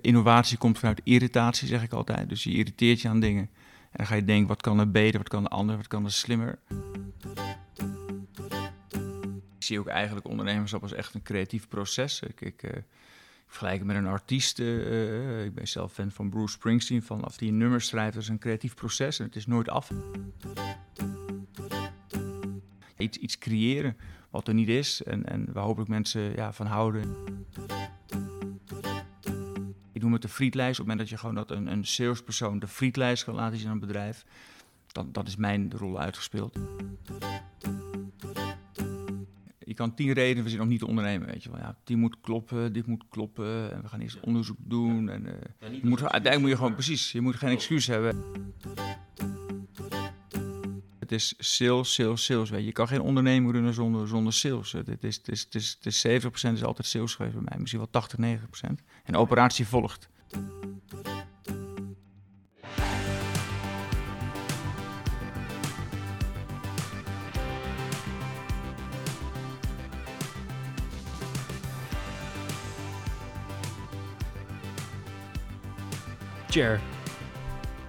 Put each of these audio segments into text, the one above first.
Innovatie komt vanuit irritatie, zeg ik altijd. Dus je irriteert je aan dingen. En dan ga je denken, wat kan er beter, wat kan er anders, wat kan er slimmer. Ik zie ook eigenlijk ondernemerschap als echt een creatief proces. Ik, ik, uh, ik vergelijk het met een artiest. Uh, ik ben zelf fan van Bruce Springsteen. Vanaf die een nummer schrijft, dat is een creatief proces en het is nooit af. Iets, iets creëren wat er niet is en, en waar hopelijk mensen ja, van houden. Ik doe met de frietlijst. Op het moment dat je gewoon dat een, een salespersoon de frietlijst kan laten zien aan een bedrijf, dan dat is mijn rol uitgespeeld. Je kan tien redenen verzinnen om niet te ondernemen, weet je wel. Ja, die moet kloppen, dit moet kloppen en we gaan eerst onderzoek doen. En, uh, je moet, uiteindelijk moet je gewoon, precies, je moet geen excuus hebben. Het is sales, sales, sales. Je. kan geen onderneming runnen zonder, zonder sales. Het is, het, is, het, is, het is 70% is altijd sales geweest bij mij, misschien wel 80, 90%. En operatie volgt. Chair.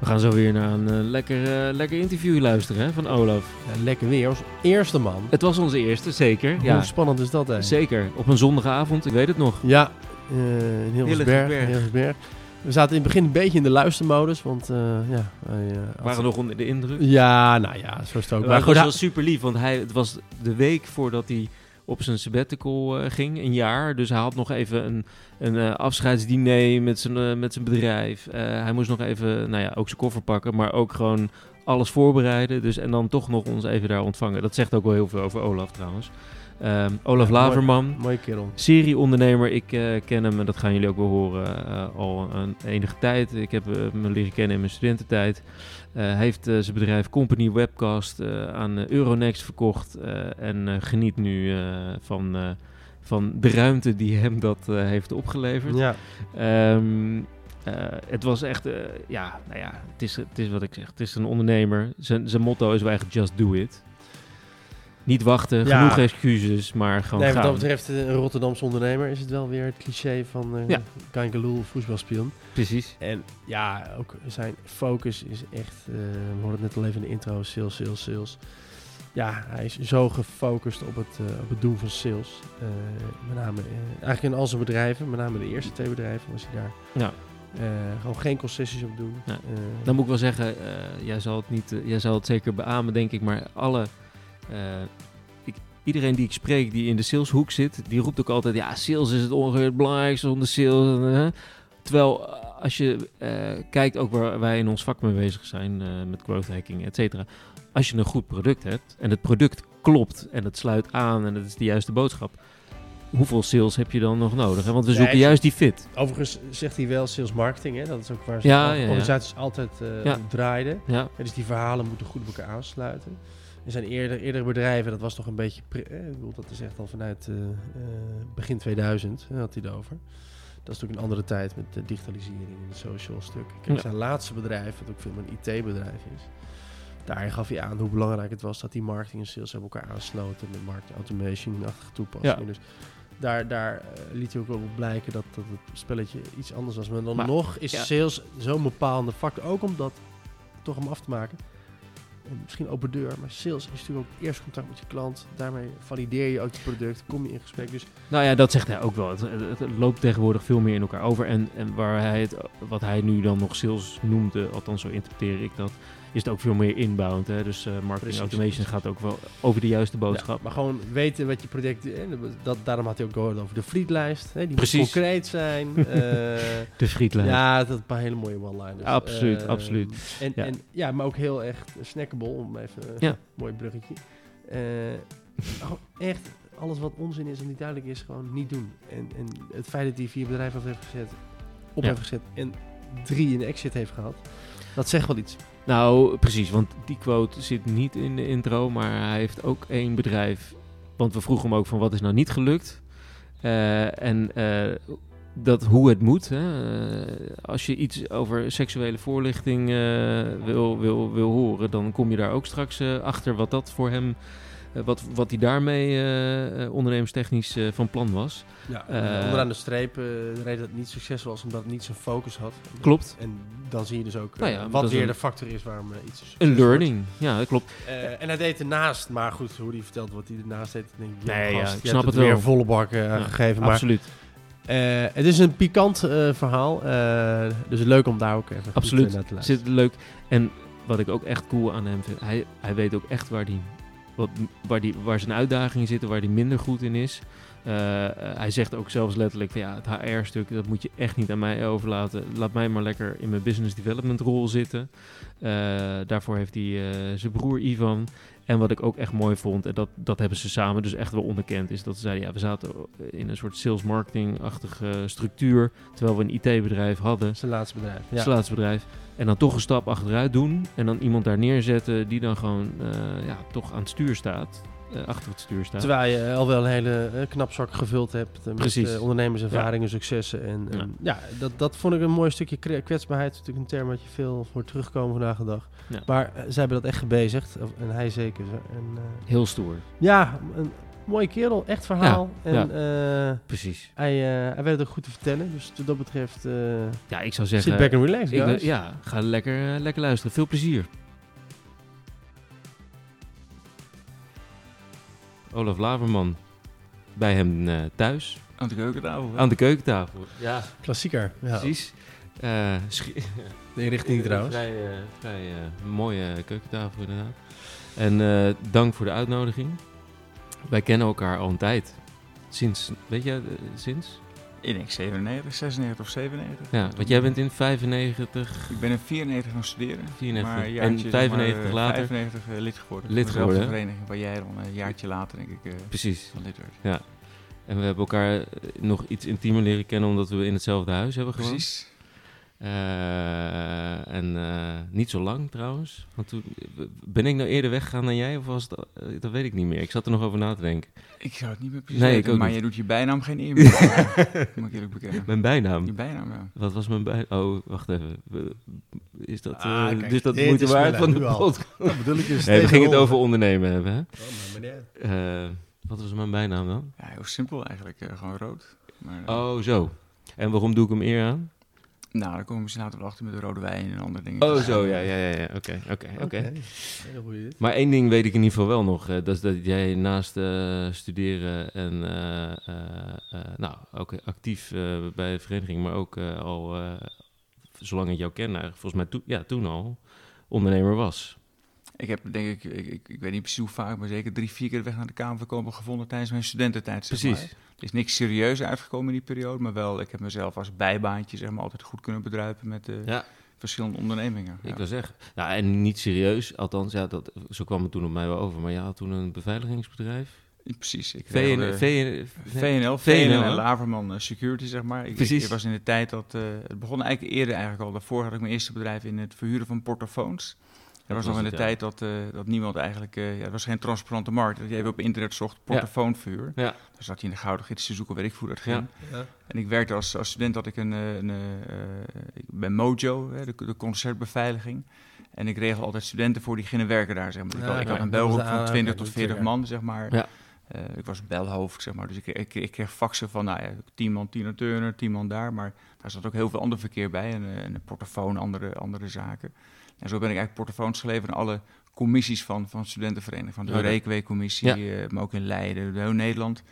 We gaan zo weer naar een uh, lekker, uh, lekker interview luisteren hè, van Olaf. Ja, lekker weer, als eerste man. Het was onze eerste, zeker. Hoe ja. spannend is dat eigenlijk? Zeker, op een zondagavond, ik weet het nog. Ja, uh, in Hilversberg. Hilversberg. We zaten in het begin een beetje in de luistermodus, want ja... Wij, waren nog onder de indruk? Ja, nou ja, zo is het ook. Maar het was super lief, want hij, het was de week voordat hij op zijn sabbatical uh, ging, een jaar. Dus hij had nog even een, een uh, afscheidsdiner met zijn, uh, met zijn bedrijf. hij moest nog even, nou ja, ook zijn koffer pakken, maar ook gewoon alles voorbereiden. Dus, en dan toch nog ons even daar ontvangen. Dat zegt ook wel heel veel over Olaf trouwens. Um, Olaf ja, Laverman, mooi, mooie kerel. serieondernemer. Ik ken hem, en dat gaan jullie ook wel horen, al een enige tijd. Ik heb hem leren kennen in mijn studententijd. Hij heeft uh, zijn bedrijf Company Webcast uh, aan Euronext verkocht en geniet nu van, van de ruimte die hem dat heeft opgeleverd. Ja. Um, het was echt, ja, nou ja, het is, het is wat ik zeg, het is een ondernemer. Zijn, zijn motto is eigenlijk just do it. Niet wachten, ja. genoeg excuses, maar gewoon nee, gaan. Wat dat betreft, een Rotterdamse ondernemer is het wel weer het cliché van uh, ja. Kangaloo voetbalspion. Precies. En ja, ook zijn focus is echt, uh, we hoorden het net al even in de intro, sales, sales, sales. Ja, hij is zo gefocust op het, uh, op het doen van sales. Uh, met name, eigenlijk in al zijn bedrijven, met name de eerste twee bedrijven was hij daar. Ja. Uh, gewoon geen concessies op doen. Ja. Uh, Dan moet ik wel zeggen, uh, jij, zal het niet, jij zal het zeker beamen, denk ik, maar alle. Ik, iedereen die ik spreek die in de saleshoek zit, die roept ook altijd: ja, sales is het ongeveer belangrijkste zonder sales. Terwijl als je kijkt ook waar wij in ons vak mee bezig zijn, met growth hacking, et cetera. Als je een goed product hebt en het product klopt en het sluit aan en het is de juiste boodschap, hoeveel sales heb je dan nog nodig? Hè? Want we zoeken ja, juist die fit. Overigens zegt hij wel sales marketing. Hè? Dat is ook waar ze ja, ja, organisaties altijd uh, ja. draaiden. Ja. dus die verhalen moeten goed op elkaar aansluiten. Er zijn eerder, eerdere bedrijven, dat was nog een beetje... Pre, eh, ik bedoel, dat is echt al vanuit uh, uh, begin 2000, had hij het over. Dat is natuurlijk een andere tijd met de digitalisering en het social stuk. Kijk, zijn laatste bedrijf, wat ook veel meer een IT-bedrijf is... Daar gaf hij aan hoe belangrijk het was dat die marketing en sales hebben elkaar aansloten met marketing automation-achtige toepassingen. Dus daar, daar liet hij ook wel blijken dat, dat het spelletje iets anders was. Maar dan maar, nog is ja. sales zo'n bepalende factor. Ook om dat toch om af te maken. En misschien open deur, maar sales is natuurlijk ook eerst contact met je klant. Daarmee valideer je ook je product, kom je in gesprek. Dus nou ja, dat zegt hij ook wel. Het, het, het loopt tegenwoordig veel meer in elkaar over. En, en waar hij het, wat hij nu dan nog sales noemde, althans zo interpreteer ik dat, is het ook veel meer inbound. Hè? Dus uh, marketing precies, automation precies. gaat ook wel over de juiste boodschap. Ja, maar gewoon weten wat je product... Hè, dat, daarom had hij ook gehoord over de frietlijst. Hè? Die precies. moet concreet zijn. uh, de frietlijst. Ja, dat is een paar hele mooie one-liners. Absoluut, uh, absoluut. En ja. En, ja, maar ook heel echt snackable, om even een ja. mooi bruggetje. echt, alles wat onzin is en niet duidelijk is, gewoon niet doen. En, en het feit dat hij vier bedrijven heeft gezet, op heeft gezet en drie in exit heeft gehad, dat zegt wel iets. Nou, precies, want die quote zit niet in de intro, maar hij heeft ook één bedrijf. Want we vroegen hem ook van wat is nou niet gelukt. Uh, en uh, dat hoe het moet. Hè. Uh, als je iets over seksuele voorlichting wil, wil, wil horen, dan kom je daar ook straks achter wat dat voor hem eh, wat, wat hij daarmee eh, eh, ondernemerstechnisch eh, van plan was. Ja, Eh, onderaan de streep eh, de reden dat het niet succesvol was omdat het niet zijn focus had. Klopt. En dan zie je dus ook eh, Nou ja, wat weer een- de factor is waarom eh, iets een Een succes wordt. learning, ja, dat klopt. Eh, en hij deed ernaast, maar goed, hoe hij vertelt wat hij ernaast deed, denk ik, Nee, ja, ik je snap hebt het weer wel. volle bak eh, Ja, gegeven. Maar Absoluut. eh, het is een pikant eh, verhaal, eh, dus leuk om daar ook even Absoluut. eh, naar te luisteren. Zit leuk. En wat ik ook echt cool aan hem vind, hij, hij weet ook echt waar, die, wat, waar, die, waar zijn uitdagingen zitten, waar hij minder goed in is. Eh, eh, hij zegt ook zelfs letterlijk van ja, het HR-stuk, dat moet je echt niet aan mij overlaten. Laat mij maar lekker in mijn business development rol zitten. Eh, daarvoor heeft hij zijn broer Ivan. En wat ik ook echt mooi vond, en dat, dat hebben ze samen dus echt wel onderkend, is dat ze zeiden, ja, we zaten in een soort sales marketing-achtige structuur, terwijl we een IT-bedrijf hadden Zijn laatste bedrijf. Ja. ja. bedrijf. En dan toch een stap achteruit doen. En dan iemand daar neerzetten die dan gewoon eh, ja, toch aan het stuur staat. eh, achter het stuur staat. Terwijl je al wel een hele knapzak gevuld hebt met Precies. ondernemerservaringen, successen. En, en Ja. ja, dat, dat vond ik een mooi stukje kwetsbaarheid. Natuurlijk een term wat je veel voor terugkomen vandaag de dag. Maar zij hebben dat echt gebezigd. En hij zeker. En, Heel stoer. ja, een mooie kerel. Echt verhaal. en ja. eh, Precies. hij, eh, hij weet het ook goed te vertellen. Dus wat dat betreft, eh Ja, ik zou zeggen... sit back and relax, ik, guys. ja, ga lekker, lekker luisteren. Veel plezier. Olaf Laverman bij hem eh, thuis Aan de keukentafel. hè? aan de keukentafel. Ja, Klassieker. Ja. precies. Eh, De richting trouwens. Vrij, eh, vrij eh, mooie keukentafel inderdaad. En eh, dank voor de uitnodiging. Wij kennen elkaar al een tijd. Sinds, weet je, eh, sinds? Ik denk 97, 96 of 97. Ja, want jij bent in 95, Ik ben in 94 gaan studeren. 94 maar en jaartje, zeg 95 maar, later. 95 eh, lid geworden. Lid geworden, hè? vereniging waar jij dan een jaartje later denk ik eh, Precies. van lid werd. En we hebben elkaar eh, nog iets intiemer leren kennen omdat we in hetzelfde huis hebben gewoond. Precies. Eh, en eh, niet zo lang trouwens. Want toen, ben ik nou eerder weggegaan dan jij? Of was het, eh, dat weet ik niet meer. Ik zat er nog over na te denken. Ik zou het niet meer precies Nee, weten, maar niet. je doet je bijnaam geen eer meer. moet ik eerlijk bekennen. Mijn bijnaam. Je bijnaam, ja. Wat was mijn bij? Oh, wacht even. Is dat, Ah, eh, kijk, dus dat moeite waard van de podcast? Dat bedoel ik dus. Nee, we gingen het over ondernemen hebben. Hè? Oh, meneer. Eh, wat was mijn bijnaam dan? Ja, heel simpel eigenlijk. gewoon rood. Maar, Oh, zo. En waarom doe ik hem eer aan? Nou, daar komen we misschien later wel achter met de rode wijn en andere dingen. Oh, zo. Ja, ja, ja. ja. Oké, oké, oké. Maar één ding weet ik in ieder geval wel nog. eh, dat is dat jij naast eh, studeren en eh, eh, eh, nou, ook actief eh, bij de vereniging, maar ook eh, al, eh, zolang ik jou ken, volgens mij toen, ja, toen al, ondernemer was. Ik heb denk ik, ik, ik, weet niet precies hoe vaak, maar zeker drie, vier keer de weg naar de Kamer gekomen gevonden tijdens mijn studententijd. Zeg Precies. Maar. Er is niks serieus uitgekomen in die periode, maar wel, ik heb mezelf als bijbaantje zeg maar, altijd goed kunnen bedruipen met eh, Ja. verschillende ondernemingen. Ik Ja. wil zeggen. Ja, en niet serieus, althans, ja, dat, zo kwam het toen op mij wel over. Maar je had toen een beveiligingsbedrijf. Precies. Ik VN, regelde- VN, VNL, VNL, VNL Laverman eh, Security, zeg maar. Ik, Precies. Ik, was in de tijd dat... eh, het begon eigenlijk eerder eigenlijk al. Daarvoor had ik mijn eerste bedrijf in het verhuren van portofoons. Dat was nog in de tijd dat, eh, dat niemand eigenlijk... eh ja, het was geen transparante markt. Dat je even op internet zocht, portofoonverhuur. Ja. Dan zat hij in de gouden gids te zoeken, weet ik hoe dat ging. Ja. En ik werkte als, als student, had ik een... eh, een ik ben Mojo, hè, de, de concertbeveiliging. En ik regel altijd studenten voor die gingen werken daar, zeg maar. Ik had, ik had oké. een belgroep van aanrader, 20 de tot 40 trigger. man, zeg maar. Ja. Ik was belhoofd, zeg maar. Dus ik, ik, ik kreeg faxen van, nou ja, 10 man Tina Turner, 10 man daar. Maar daar zat ook heel veel ander verkeer bij. En, en een portofoon, andere, andere zaken. En zo ben ik eigenlijk portofoons geleverd aan alle commissies van, van studentenvereniging. Van de Ja. eh, maar ook in Leiden, de heel Nederland.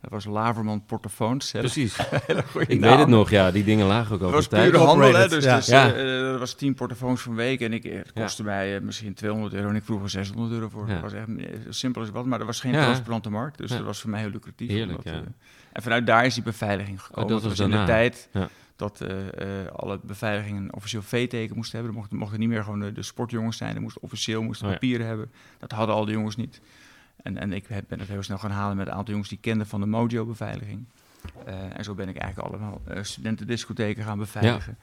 Dat was Laverman Portofoons. Precies. Ik naam. weet het nog, ja. Die dingen lagen ook Het over was de tijd. pure handel, hè? Dus, ja. dus Ja. eh, eh, dat was 10 portofoons van week. En ik, eh, het kostte mij eh, misschien 200 euro en ik vroeg er 600 euro voor. Ja. Dat was echt eh, simpel als wat, maar er was geen Ja. transparante markt. Dus Ja. dat was voor mij heel lucratief. Heerlijk, omdat, ja. eh, en vanuit daar is die beveiliging gekomen. dat Het was in de daarna. tijd Ja. Dat eh, eh, alle beveiligingen een officieel V-teken moesten hebben. Er mochten, mochten niet meer gewoon de, de sportjongens zijn. Er moesten officieel moesten Oh ja. papieren hebben. Dat hadden al de jongens niet. En, en ik heb, ben het heel snel gaan halen met een aantal jongens die kenden van de Mojo-beveiliging. Eh, en zo ben ik eigenlijk allemaal studentendiscotheken gaan beveiligen.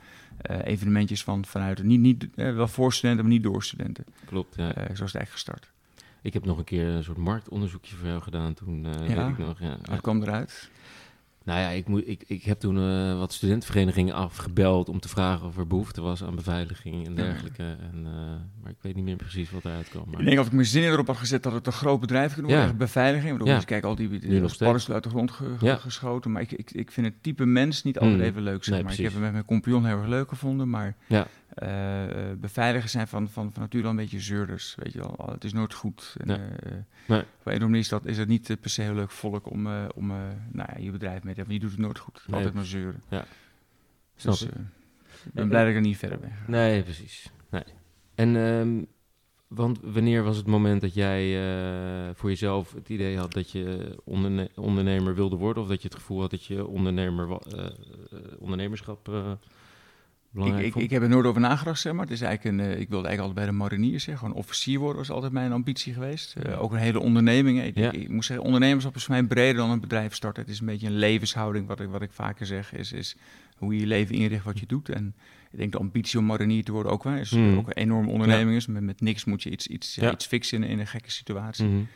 Evenementjes van, vanuit, niet, niet, wel voor studenten, maar niet door studenten. Klopt, ja. Zo is het eigenlijk gestart. Ik heb nog een keer een soort marktonderzoekje voor jou gedaan toen, Ja? weet ik nog. Ja. Wat kwam eruit? Nou ja, ik, moet, ik, ik heb toen eh, wat studentenverenigingen afgebeld om te vragen of er behoefte was aan beveiliging en dergelijke. En, uh, maar ik weet niet meer precies wat eruit kwam. Maar... Ik denk dat ik mijn zin erop had gezet dat het een groot bedrijf kunnen worden, ja. beveiliging. Want ja. kijk, al die, die, die uit de grond ge, ja. geschoten. Maar ik, ik, ik vind het type mens niet altijd mm. even leuk. Zeg nee, maar. Ik heb hem met mijn compagnon heel erg leuk gevonden, maar ja. Uh, beveiligers zijn van, van, van nature al een beetje zeurders, weet je wel. Het is nooit goed. En, Ja. nee. Op een manier is, dat, is het niet per se heel leuk volk om, uh, om nou ja, je bedrijf mee te hebben. Je doet het nooit goed. Nee. Altijd maar zeuren. Ja. Dus ik ben blij dat ik er niet verder ben gegaan. Nee, precies. Nee. En um, want wanneer was het moment dat jij voor jezelf het idee had dat je onderne ondernemer wilde worden? Of dat je het gevoel had dat je ondernemer, ondernemerschap ik, ik, ik, heb er nooit over nagedacht, zeg maar. Het is eigenlijk een, uh, ik wilde eigenlijk altijd bij de mariniers, zeg. Gewoon officier worden was altijd mijn ambitie geweest. Uh, ook een hele onderneming. Ik, ja. ik, moet zeggen, ondernemerschap is voor mij breder dan een bedrijf starten. Het is een beetje een levenshouding, wat ik, wat ik vaker zeg, is, is hoe je je leven inricht, wat je doet. En ik denk de ambitie om marinier te worden ook wel is. Mm. Ook een enorme onderneming is. Met, met niks moet je iets, iets, ja. iets fixen in, in, een gekke situatie. Mm -hmm.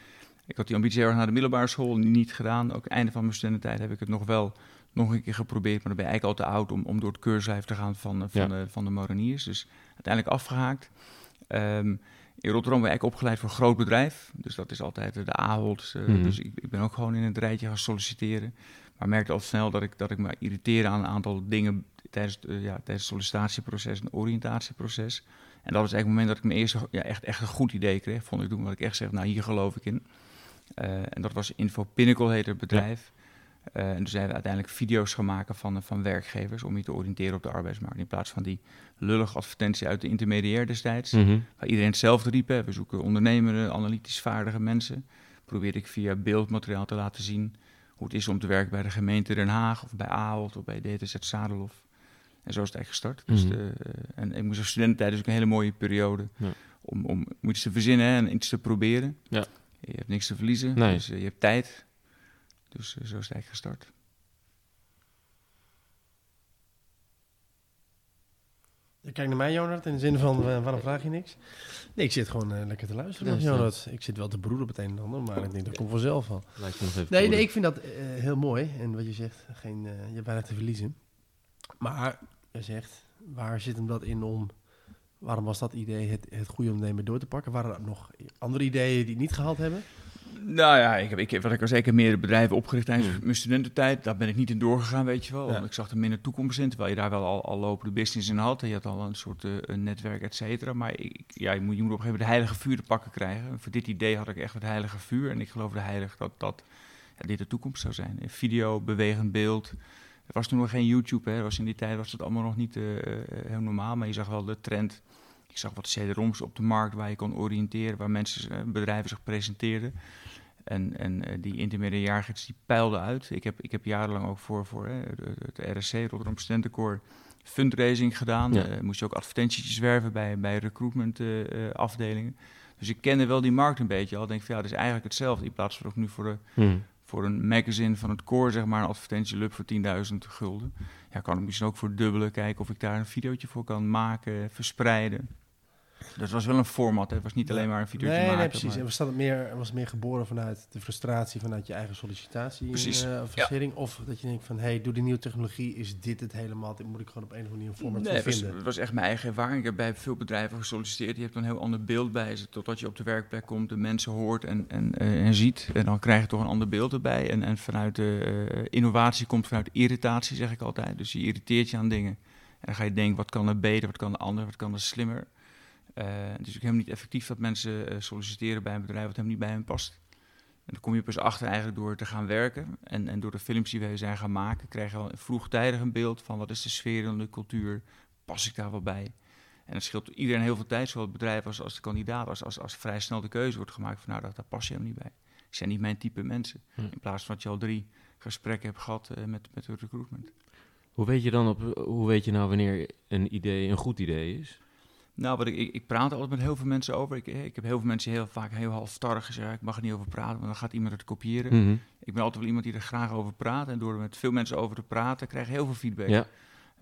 Ik had die ambitie heel erg naar de middelbare school niet gedaan. Ook einde van mijn studententijd heb ik het nog wel nog een keer geprobeerd, maar dan ben je eigenlijk al te oud om, om door het keurslijf te gaan van, van, Ja. de, van de mariniers. Dus uiteindelijk afgehaakt. Ehm, in Rotterdam ben ik opgeleid voor een groot bedrijf. Dus dat is altijd de Ahold. eh, Mhm. Dus ik, ik ben ook gewoon in het rijtje gaan solliciteren. Maar merkte al snel dat ik, dat ik me irriteerde aan een aantal dingen tijdens, het, eh, ja, tijdens het sollicitatieproces en oriëntatieproces. En dat was eigenlijk het moment dat ik me eerst ja, echt, echt een goed idee kreeg. Vond ik toen wat ik echt zeg, nou hier geloof ik in. Uh, en dat was Info Pinnacle, heette het bedrijf. En toen zijn we uiteindelijk video's gaan maken van, van werkgevers om je te oriënteren op de arbeidsmarkt. In plaats van die lullige advertentie uit de intermediair destijds, Mm -hmm. waar iedereen hetzelfde riep. Hè. We zoeken ondernemende, analytisch vaardige mensen. Probeerde ik via beeldmateriaal te laten zien hoe het is om te werken bij de gemeente Den Haag of bij Ahold of bij DTZ Zadelof. En zo is het eigenlijk gestart. Mhm. Dus de, uh, en ik moest als studententijd dus ook een hele mooie periode Ja. om, om iets te verzinnen hè, en iets te proberen. Ja. Je hebt niks te verliezen, Nee. dus je hebt tijd. Dus uh, zo is het eigenlijk gestart. Je kijkt naar mij, Jonat, in de zin van, uh, waarom vraag je niks? Nee, ik zit gewoon uh, lekker te luisteren, Jonat. Ik zit wel te broeden op het een en ander, maar ik denk dat komt vanzelf wel. Lijkt me nog even Nee, nee, ik vind dat uh, heel mooi. En wat je zegt, geen, uh, je hebt weinig te verliezen. Maar je zegt, waar zit hem dat in om... Waarom was dat idee het, het goede ondernemen door te pakken? Waren er nog andere ideeën die het niet gehaald hebben? Nou ja, ik heb, ik wat ik al zei, ik heb meerdere bedrijven opgericht tijdens Mm. mijn studententijd. Daar ben ik niet in doorgegaan, weet je wel. Ja. Want ik zag er minder toekomst in, terwijl je daar wel al, al lopende business in had. En je had al een soort uh, een netwerk, et cetera. Maar ik, ja, je, moet, je moet op een gegeven moment de heilige vuur te pakken krijgen. En voor dit idee had ik echt het heilige vuur. En ik geloofde heilig dat, dat ja, dit de toekomst zou zijn. Video, bewegend beeld. Er was toen nog geen YouTube, hè. Was in die tijd was het allemaal nog niet uh, heel normaal. Maar je zag wel de trend. Ik zag wat CD-ROMs op de markt waar je kon oriënteren, waar mensen, uh, bedrijven zich presenteerden. En, en uh, die intermediairgids die peilde uit. Ik heb, ik heb jarenlang ook voor, voor uh, het RSC, Rotterdam Studentenkoor, fundraising gedaan. Ja. Uh, moest je ook advertentietjes werven bij, bij recruitment afdelingen. Dus ik kende wel die markt een beetje al. Denk van ja, dat is eigenlijk hetzelfde. In plaats van ook nu voor, de, Hmm. voor een magazine van het koor, zeg maar, een advertentielup voor 10.000 gulden. Ja, kan ik misschien ook voor dubbele kijken of ik daar een videootje voor kan maken, verspreiden. Dat was wel een format, hè. het was niet alleen maar een video nee, maken. Nee, precies. Maar... En was het meer, was het meer geboren vanuit de frustratie vanuit je eigen sollicitatie? Precies. Uh, ja. Of dat je denkt van, hey, door die nieuwe technologie is dit het helemaal. Dit moet ik gewoon op een of andere manier een format nee, vinden. Het was, was, echt mijn eigen ervaring. Ik heb bij veel bedrijven gesolliciteerd. Je hebt een heel ander beeld bij ze. Totdat je op de werkplek komt, de mensen hoort en, en, uh, en ziet. En dan krijg je toch een ander beeld erbij. En, en vanuit de uh, innovatie komt vanuit irritatie, zeg ik altijd. Dus je irriteert je aan dingen. En dan ga je denken, wat kan er beter, wat kan er anders, wat kan er slimmer. Uh, het is ook helemaal niet effectief dat mensen uh, solliciteren bij een bedrijf wat helemaal niet bij hen past. En dan kom je pas achter eigenlijk door te gaan werken. En, en door de films die we zijn gaan maken, krijg je al vroegtijdig een beeld van wat is de sfeer en de cultuur. Pas ik daar wel bij? En dat scheelt iedereen heel veel tijd, zowel het bedrijf als, als de kandidaat. Als, als, als vrij snel de keuze wordt gemaakt van nou, daar, daar pas je helemaal niet bij. Die zijn niet mijn type mensen. Hm. In plaats van dat je al drie gesprekken hebt gehad uh, met, met het recruitment. Hoe weet je dan op, hoe weet je nou wanneer een idee een goed idee is? Nou, wat ik, ik, ik, praat altijd met heel veel mensen over. Ik, ik heb heel veel mensen heel vaak heel halfstarrig gezegd: ik mag er niet over praten, want dan gaat iemand het kopiëren. Mm -hmm. Ik ben altijd wel iemand die er graag over praat. En door er met veel mensen over te praten, krijg je heel veel feedback. Ja.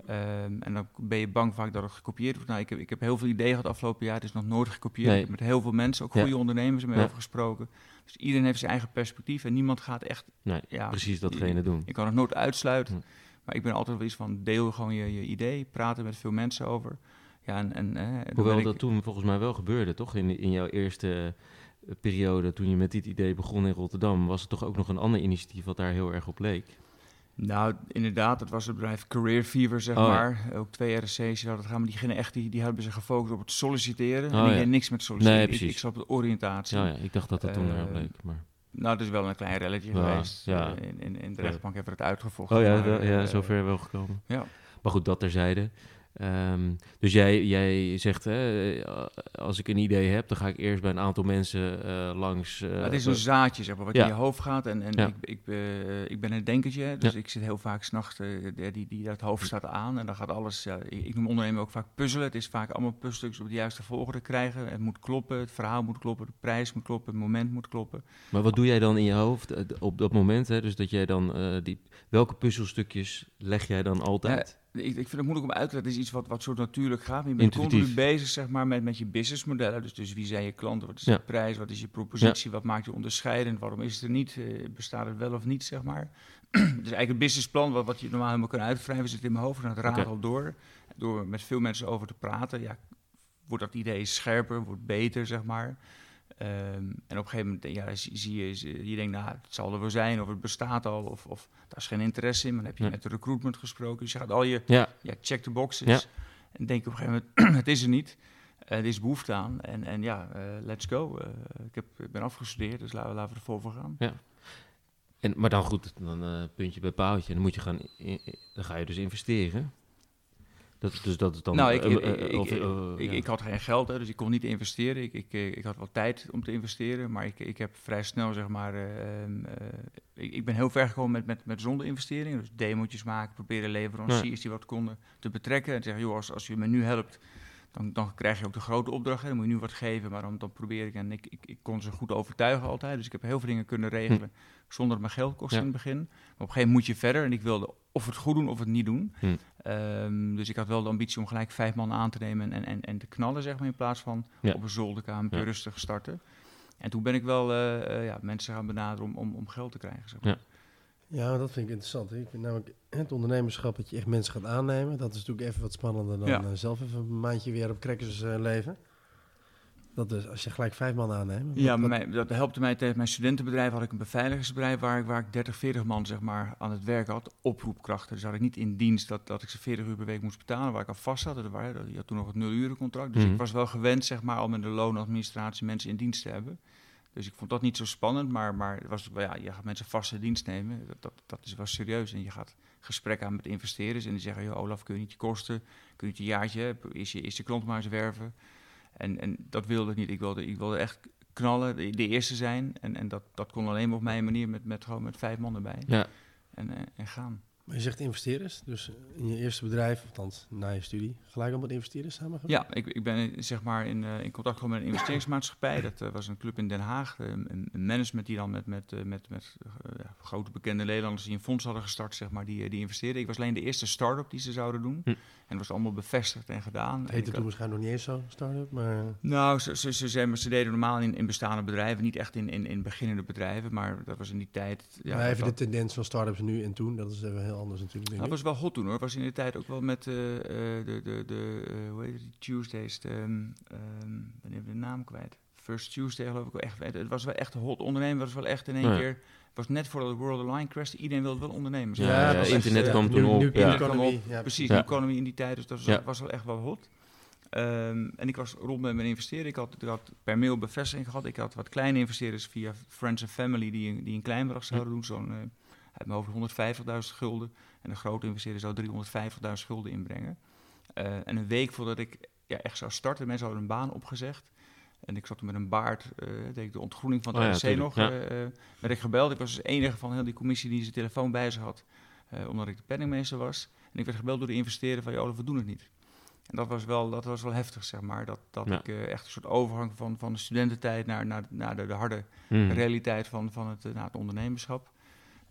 Ehm, en dan ben je bang vaak dat het gekopieerd wordt. Nou, ik heb, ik heb heel veel ideeën gehad afgelopen jaar. Het is nog nooit gekopieerd. Nee. Ik heb met heel veel mensen, ook Ja. goede ondernemers, mee Ja. over gesproken. Dus iedereen heeft zijn eigen perspectief en niemand gaat echt... Nee, Ja, precies datgene doen. Je kan het nooit uitsluiten. Hm. Maar ik ben altijd wel iets van, deel gewoon je, je idee. Praten met veel mensen over. Ja, en, eh, Hoewel dat toen volgens mij wel gebeurde, toch? In, in jouw eerste eh, periode, toen je met dit idee begon in Rotterdam, was er toch ook nog een ander initiatief wat daar heel erg op leek. Nou, inderdaad, het was het bedrijf Career Fever, zeg Oh, ja. maar. Ook twee RSC's hadden het gaan, maar die, gingen echt, die, die hebben zich gefocust op het solliciteren. Oh, en die ja. niks met solliciteren. Nee, Ik- precies. Ik, zat op de oriëntatie. Ja, ja, ik dacht dat dat toen Eh, erop leek. Maar... Nou, het is wel een klein relletje geweest. ja. Eh, In, in, in de rechtbank hebben we het uitgevochten. Oh ja, maar, ja eh, zover wel gekomen. ja. Maar goed, dat terzijde. Ehm, dus jij, jij zegt, hè, als ik een idee heb, dan ga ik eerst bij een aantal mensen eh, langs. eh, het is een zaadje, zeg maar, wat Ja. in je hoofd gaat. En, en Ja. ik, ik, eh, ik ben een denkertje, dus Ja. ik zit heel vaak s'nachts, die, die, dat hoofd staat aan. En dan gaat alles, ja, ik, ik noem ondernemen ook vaak puzzelen. Het is vaak allemaal puzzelstukjes op de juiste volgorde krijgen. Het moet kloppen, het verhaal moet kloppen, de prijs moet kloppen, het moment moet kloppen. Maar wat doe jij dan in je hoofd op dat moment? Hè? Dus dat jij dan, die, welke puzzelstukjes leg jij dan altijd? Ik, ik vind het moeilijk om uit te leggen. Het is iets wat, wat zo natuurlijk gaat. Je bent continu bezig zeg maar, met, met je businessmodellen. Dus, dus wie zijn je klanten? Wat is Ja. de prijs? Wat is je propositie? Wat maakt je onderscheidend? Waarom is het er niet? Eh, bestaat het wel of niet, zeg maar? dus eigenlijk een businessplan, wat, wat je normaal helemaal kan uitwrijven, zit in mijn hoofd. En dat raad al door. Door met veel mensen over te praten, ja, wordt dat idee scherper, wordt beter, zeg maar. Ehm, en op een gegeven moment ja, zie, zie je, je denkt, nou, het zal er wel zijn, of het bestaat al, of, of daar is geen interesse in. Maar dan heb je Ja. met de recruitment gesproken. Dus je gaat al je Ja, ja, check the boxes. Ja. En denk op een gegeven moment, het is er niet. Er is behoefte aan. En, en ja, eh, let's go. Eh, ik, heb, ik ben afgestudeerd, dus laten we, laten we er vol voor gaan. en, maar dan goed, dan eh, puntje bij paaltje. Dan moet je gaan, dan ga je dus investeren. Dat, dus dat is dan... nou, ik, eh, ik, eh, ik, eh, ik, had geen geld, hè, dus ik kon niet investeren. Ik, ik, ik had wel tijd om te investeren, maar ik, ik heb vrij snel, zeg maar... eh, ehm, eh, ik, ik ben heel ver gekomen met, met, met zonder investeringen. Dus demo's maken, proberen leveranciers die wat konden te betrekken. En zeggen, joh, als, als je me nu helpt, dan, dan krijg je ook de grote opdracht. hè. Dan moet je nu wat geven, maar dan, dan probeer ik... En ik, ik, ik kon ze goed overtuigen altijd. Dus ik heb heel veel dingen kunnen regelen zonder dat het me geld kost Ja. in het begin. Maar op een gegeven moment moet je verder. En ik wilde of het goed doen of het niet doen. Hm. Ehm, dus ik had wel de ambitie om gelijk vijf man aan te nemen en, en, en te knallen, zeg maar, in plaats van Ja. op een zolderkamer Ja. rustig starten. En toen ben ik wel eh, eh, ja, mensen gaan benaderen om, om, om geld te krijgen. Zeg maar. Ja. Ja, dat vind ik interessant. Ik vind namelijk het ondernemerschap dat je echt mensen gaat aannemen. Dat is natuurlijk even wat spannender dan Ja. eh, zelf even een maandje weer op crackers eh, leven. Dat is als je gelijk vijf man aanneemt. Ja, mij, dat helpte mij tegen mijn studentenbedrijf. Had ik een beveiligingsbedrijf waar ik, waar ik 30, 40 man zeg maar, aan het werk had. Oproepkrachten. Dus had ik niet in dienst dat, dat ik ze 40 uur per week moest betalen, waar ik al vast zat. Dat waren, je had toen nog het nulurencontract. Dus Mhm. ik was wel gewend zeg maar, al met de loonadministratie mensen in dienst te hebben. Dus ik vond dat niet zo spannend, maar, maar het was, ja, je gaat mensen vast in dienst nemen. Dat, dat, dat is wel serieus. En je gaat gesprekken aan met investeerders en die zeggen, joh, Olaf, kun je niet je kosten? Kun je niet een jaartje, is je, is je klant maar eens werven? En, en dat wilde ik niet. Ik wilde, ik wilde echt knallen, de, de eerste zijn. En, en dat, dat kon alleen maar op mijn manier met, met, gewoon met vijf man erbij. Ja, En, en gaan. Maar je zegt investeerders, dus in je eerste bedrijf, althans na je studie, gelijk al met investeerders samengewerkt? Ja, ik, ik ben zeg maar in, eh, in contact gekomen met een investeringsmaatschappij. Dat eh, was een club in Den Haag. eh, een, een management die dan met, met, met, met ja, grote bekende Nederlanders die een fonds hadden gestart, zeg maar, die, die investeerden. Ik was alleen de eerste start-up die ze zouden doen. Hm. En dat was allemaal bevestigd en gedaan. Het heette toen had- waarschijnlijk nog niet eens zo, start-up, maar... Nou, ze, ze, ze, ze, ze deden normaal in, in bestaande bedrijven, niet echt in, in, in beginnende bedrijven, maar dat was in die tijd. Ja, maar even dat, de tendens van start-ups nu en toen, dat is even heel anders natuurlijk, dat was wel hot toen hoor. Was in de tijd ook wel met eh, eh, de, de, de eh, hoe heet het, die Tuesdays, de, ehm, ehm, ben even de naam kwijt. First Tuesday geloof ik wel echt. Het was wel echt hot ondernemen, was wel echt in één Ja. keer. Het was net voordat de World Align crashte. Iedereen wilde wel ondernemen. Ja, ja, internet echt, kwam ja, toen op, new ja. economy, ja, Precies, Ja. de economy in die tijd. Dus dat was, Ja. was wel echt wel hot. Ehm, en ik was rond met mijn investeren. Ik had, ik had per mail bevestiging gehad. Ik had wat kleine investeerders via Friends and Family die, een- die een klein bedrag zouden doen. Zo'n, uit mijn hoofd 150.000 gulden. En een grote investeerder zou 350.000 gulden inbrengen. Eh, en een week voordat ik ja, echt zou starten, mensen hadden een baan opgezegd. En ik zat met een baard, eh deed ik de ontgroening van Oh ja, RC tuurlijk, nog. ja. eh, werd ik gebeld. Ik was dus de enige van heel die commissie die zijn telefoon bij zich had. eh, omdat ik de penningmeester was. En ik werd gebeld door de investeerder van, joh, we doen het niet. En dat was wel, dat was wel heftig, zeg maar. Dat, dat Ja. ik echt een soort overgang van, van de studententijd naar, naar, naar de, de harde Mhm. realiteit van, van het, nou, het ondernemerschap.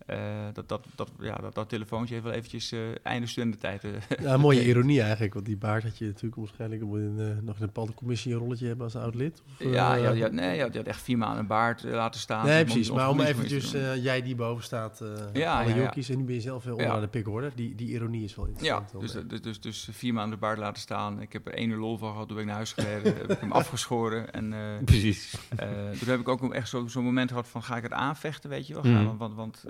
Eh, dat, dat, dat, ja, dat, dat telefoontje heeft wel eventjes uh, einde studententijd. Uh, ja, mooie ironie eigenlijk, want die baard had je natuurlijk waarschijnlijk moet in, nog in een bepaalde commissie een rolletje hebben als oud lid. Of, ja, ja, ja, nee, je had, echt vier maanden een baard laten staan. Nee, precies. Maar om eventjes, jij die boven staat, ja, alle ja, jokkies, en nu ben je zelf veel onder aan de pik hoor. Die, die ironie is wel interessant. Ja, dus, dus, dus, dus, vier maanden baard laten staan. Ik heb er één uur lol van gehad, toen ben ik naar huis gereden, heb ik hem afgeschoren. En, precies. toen heb ik ook echt zo'n zo moment gehad van, ga ik het aanvechten, weet je wel? Mm. Want, want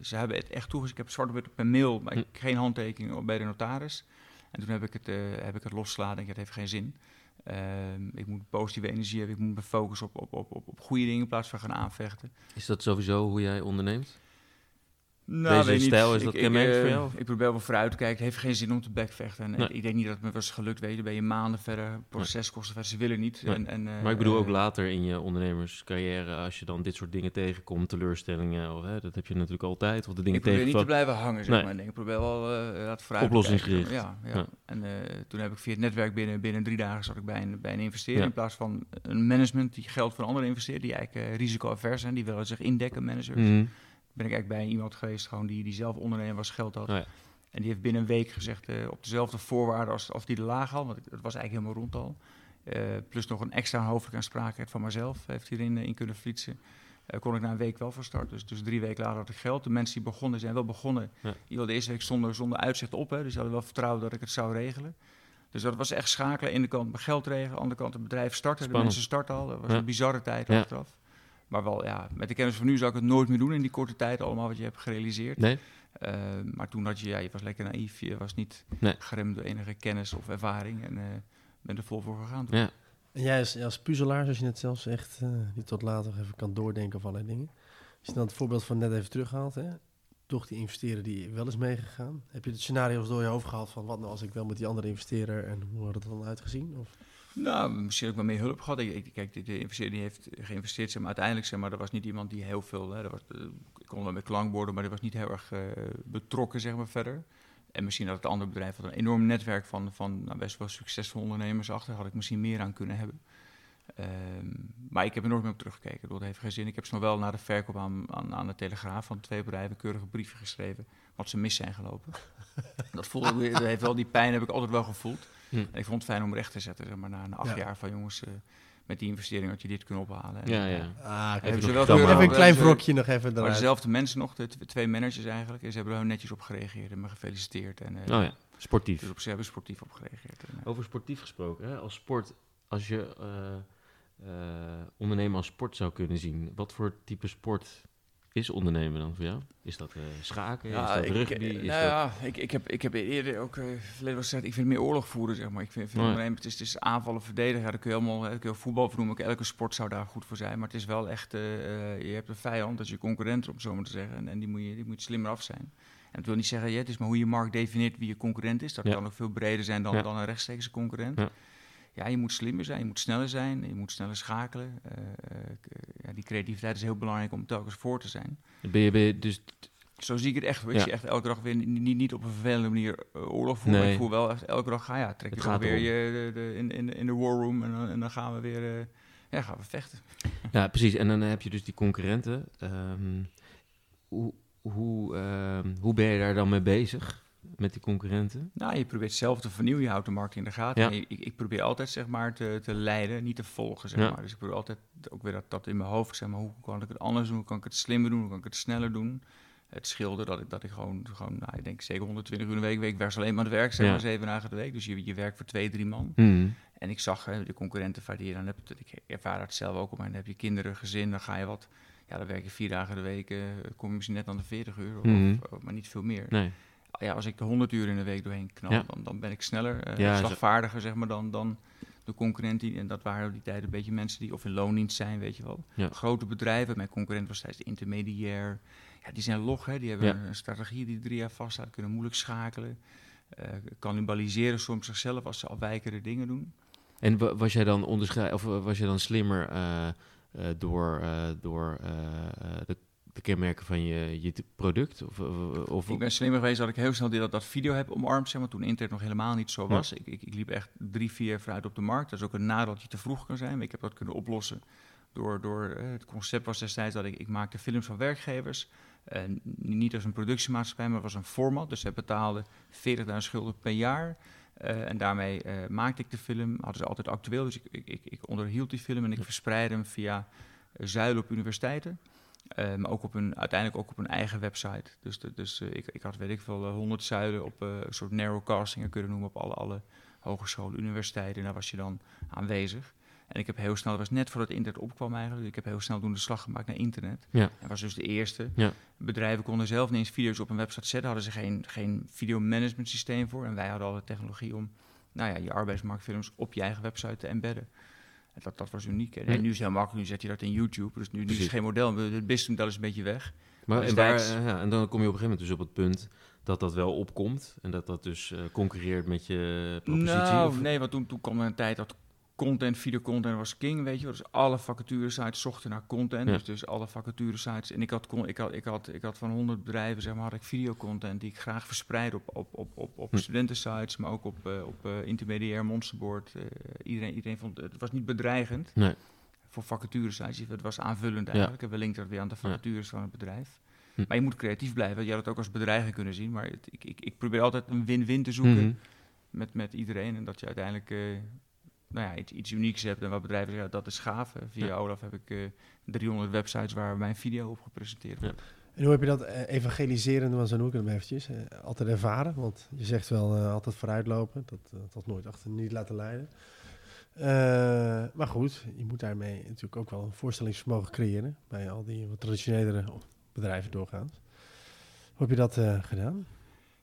ze hebben het echt toegezegd. Ik heb zwart op wit op mijn mail, maar ik, geen handtekening bij de notaris. En toen heb ik het, uh, heb ik het losgelaten. Ik het heeft geen zin. Uh, ik moet positieve energie hebben. Ik moet me focussen op, op, op, op, op goede dingen in plaats van gaan aanvechten. Is dat sowieso hoe jij onderneemt? Nou, Deze stijl, is ik, dat ik, kenmerkend uh, voor jou? Ik probeer wel vooruit te kijken. Het heeft geen zin om te backvechten. En Nee. ik denk niet dat het me was gelukt. Weet je, dan ben je maanden verder. Proceskosten verder. Ze willen niet. Nee. En, en, uh, Maar ik bedoel ook later in je ondernemerscarrière, als je dan dit soort dingen tegenkomt, teleurstellingen, of, hè, dat heb je natuurlijk altijd. Of de dingen ik probeer niet te blijven hangen, zeg Nee. maar. Ik probeer wel uh, laten vooruit Oplossingsgericht. te kijken. Ja, ja. Ja. En uh, toen heb ik via het netwerk binnen, binnen drie dagen zat ik bij een, bij een investeerder. Ja. In plaats van een management die geld van anderen investeert, die eigenlijk uh, risico-avers zijn, die willen zich indekken, managers. Mm. Ben ik eigenlijk bij iemand geweest gewoon die, die zelf ondernemer was, geld had. Oh ja. En die heeft binnen een week gezegd, uh, op dezelfde voorwaarden als, als die de laag had, want het was eigenlijk helemaal rond al. Uh, plus nog een extra hoofdelijk aansprakelijkheid van mezelf heeft hierin in kunnen fietsen. Uh, kon ik na een week wel van start. Dus, dus drie weken later had ik geld. De mensen die begonnen zijn wel begonnen. Ja. Die de eerste week zonder, zonder uitzicht op. Hè, dus die hadden wel vertrouwen dat ik het zou regelen. Dus dat was echt schakelen. Aan de kant mijn geld regelen, aan de andere kant het bedrijf starten. Spannend. De mensen starten al. Dat was Ja. een bizarre tijd Ja. achteraf. Maar wel, ja, met de kennis van nu zou ik het nooit meer doen in die korte tijd. Allemaal wat je hebt gerealiseerd. Nee? Uh, maar toen had je, ja, je was lekker naïef. Je was niet Nee. geremd door enige kennis of ervaring. En uh, ben er vol voor gegaan. Ja. En jij als, als puzzelaar, zoals je net zelf zegt, uh, die tot later even kan doordenken of allerlei dingen. Als je dan het voorbeeld van net even terughaalt, hè, toch die investeerder die wel is meegegaan. Heb je de scenario's door je hoofd gehaald van wat nou als ik wel met die andere investeerder en hoe had het er dan uitgezien? Of? Nou, misschien heb ik wel meer hulp gehad. Ik, kijk, de, de investeerder die heeft geïnvesteerd, zeg maar, uiteindelijk, zeg maar, er was niet iemand die heel veel, hè, er was, uh, ik kon wel met klankborden, maar die was niet heel erg uh, betrokken, zeg maar, verder. En misschien dat het andere bedrijf had een enorm netwerk van, van nou, best wel succesvolle ondernemers achter, had ik misschien meer aan kunnen hebben. Um, maar ik heb er nooit meer op teruggekeken. Dat heeft geen zin. Ik heb ze nog wel na de verkoop aan, aan, aan de Telegraaf van twee bedrijven keurige brieven geschreven. Wat ze mis zijn gelopen. dat, voelde, dat heeft wel die pijn heb ik altijd wel gevoeld. Hm. En ik vond het fijn om recht te zetten. Zeg maar, na, na acht Ja. jaar van jongens, uh, met die investering had je dit kunnen ophalen. En, Ja, uh, ja. Ah, hebben even, nog een klein wrokje nog even Maar eruit. dezelfde mensen nog, de twee managers eigenlijk, en ze hebben er heel netjes op gereageerd en me gefeliciteerd. En, uh, Oh ja, sportief. Dus op, ze hebben sportief op gereageerd. En, uh, Over sportief gesproken, hè? als sport, als je eh, eh, ondernemen als sport zou kunnen zien, wat voor type sport is ondernemen dan voor jou? Is dat eh, schaken? is dat ik, rugby? eh, Is nou dat... ja, ik, ik, heb, ik heb eerder ook uh, verleden wel gezegd, ik vind meer oorlog voeren, zeg maar. Ik vind, vind Oh ja. het is, het is aanvallen, verdedigen. Ja, dat kun je allemaal, hè, dat kun je voetbal vernoemen. Elke sport zou daar goed voor zijn. Maar het is wel echt, eh, eh, je hebt een vijand, dat is je concurrent, om zo maar te zeggen. En, en die, moet je, die moet slimmer af zijn. En het wil niet zeggen, ja, het is maar hoe je markt definieert wie je concurrent is. Dat Ja. kan nog veel breder zijn dan, Ja. dan een rechtstreekse concurrent. Ja. Je moet slimmer zijn, je moet sneller zijn, je moet sneller schakelen. Eh, eh, ja, die creativiteit is heel belangrijk om telkens voor te zijn. Ben je, ben je dus Zo zie ik het echt. Ik Ja. zie echt elke dag weer niet, niet, op een vervelende manier eh, oorlog voeren. Nee. Ik voel wel echt elke dag, ga ja, trek je gaat weer je, de, de, in, in, in de war room en, dan- en dan gaan we weer ja, gaan we vechten. Ja, precies. En dan heb je dus die concurrenten. Ehm, hoe, hoe, ehm, hoe ben je daar dan mee bezig met die concurrenten? Nou, je probeert zelf te vernieuwen, je houdt de markt in de gaten. Ja. Ik, ik probeer altijd zeg maar te, te leiden, niet te volgen zeg Ja. maar. Dus ik probeer altijd ook weer dat, dat in mijn hoofd, zeg maar, hoe kan ik het anders doen, hoe kan ik het slimmer doen, hoe kan ik het sneller doen. Het scheelde dat ik, dat ik gewoon, gewoon nou, ik denk zeker 120 uur de week, ik werk alleen maar aan het werk, zeg maar, zeven dagen de week. Dus je, je werkt voor twee, drie man. Hmm. En ik zag hè, de concurrenten je dan hebt. Ik ervaar dat zelf ook. Maar dan heb je kinderen, gezin, dan ga je wat. Ja, dan werk je vier dagen de week. eh, kom je misschien net aan de 40 uur, of, Mhm. of- maar niet veel meer. Nee. Ja, als ik de 100 uur in de week doorheen knal, Ja. dan, dan ben ik sneller, Ja, zo- slagvaardiger, zeg maar, dan, dan de concurrent. Die, en dat waren op die tijd een beetje mensen die of in loondienst zijn, weet je wel. Ja. Grote bedrijven, mijn concurrent was steeds de intermediair. Ja, die zijn log, hè. die hebben een strategie die drie jaar vaststaat, kunnen moeilijk schakelen. eh cannibaliseren soms zichzelf als ze afwijkende dingen doen. En wa- was jij dan onderscheid of eh, was je dan slimmer door, door de, de kenmerken van je, product? Of, of, of- Ik ben slimmer geweest dat ik heel snel die, dat, dat video heb omarmd, zeg maar, toen internet nog helemaal niet zo Ja. was. Ik, ik, ik liep echt drie, vier jaar vooruit op de markt. Dat is ook een nadeel dat je te vroeg kan zijn, maar ik heb dat kunnen oplossen. Door, door, eh, het concept was destijds dat ik, ik maakte films van werkgevers. En niet als een productiemaatschappij, maar was een format. Dus zij betaalden 40.000 schulden per jaar. Uh, en daarmee uh, maakte ik de film. Hadden ze altijd actueel. Dus ik, ik, ik onderhield die film en ik verspreidde hem via zuilen op universiteiten. Uh, maar ook op een, uiteindelijk ook op een eigen website. Dus, de, dus ik, ik had, weet ik veel, 100 zuilen op een soort narrowcastingen kunnen noemen op alle, alle hogescholen, universiteiten. En daar was je dan aanwezig. En ik heb heel snel, dat was net voordat het internet opkwam eigenlijk, dus ik heb heel snel toen de slag gemaakt naar internet. Ja. En was dus de eerste. Ja. Bedrijven konden zelf niet eens video's op een website zetten, hadden ze geen, geen videomanagement systeem voor. En wij hadden al de technologie om nou ja, je arbeidsmarktfilms op je eigen website te embedden. Dat, dat was uniek. En nu is het heel makkelijk, nu zet je dat in YouTube. Dus nu, nu is het geen model, het businessmodel is een beetje weg. Maar Dus en, eh, ja, en dan kom je op een gegeven moment dus op het punt dat dat wel opkomt. En dat dat dus eh, concurreert met je propositie. Nou, of- nee, want toen, toen kwam er een tijd dat content, videocontent was king, weet je wel. Dus alle vacaturesites zochten naar content. Ja. Dus, dus alle vacaturesites. En ik had, ik, had, ik, had, ik had van 100 bedrijven, zeg maar, had ik videocontent die ik graag verspreid op, op, op, op, op Hm. studentensites, maar ook op, eh, op eh, intermediair monsterboard. Eh, iedereen, iedereen vond het was niet bedreigend Nee. voor vacaturesites. Het was aanvullend eigenlijk. En we linkten dat weer aan de vacatures van het bedrijf. Hm. Maar je moet creatief blijven. Je had het ook als bedreiging kunnen zien. Maar het- ik, ik, ik probeer altijd een win-win te zoeken Mhm. met, met iedereen. En dat je uiteindelijk nou ja, iets, iets unieks hebt. En wat bedrijven zeggen, dat is gaaf. Eh, Via Ja. Olaf heb ik eh 300 websites waar mijn video op gepresenteerd wordt. En hoe heb je dat eh, evangeliserende, want zo noem ik het hem eventjes, eh, altijd ervaren? Want je zegt wel eh, altijd vooruitlopen, dat, eh, dat nooit achter niet laten leiden. Eh, maar goed, je moet daarmee natuurlijk ook wel een voorstellingsvermogen creëren bij al die wat traditionelere bedrijven doorgaans. Hoe heb je dat eh, gedaan?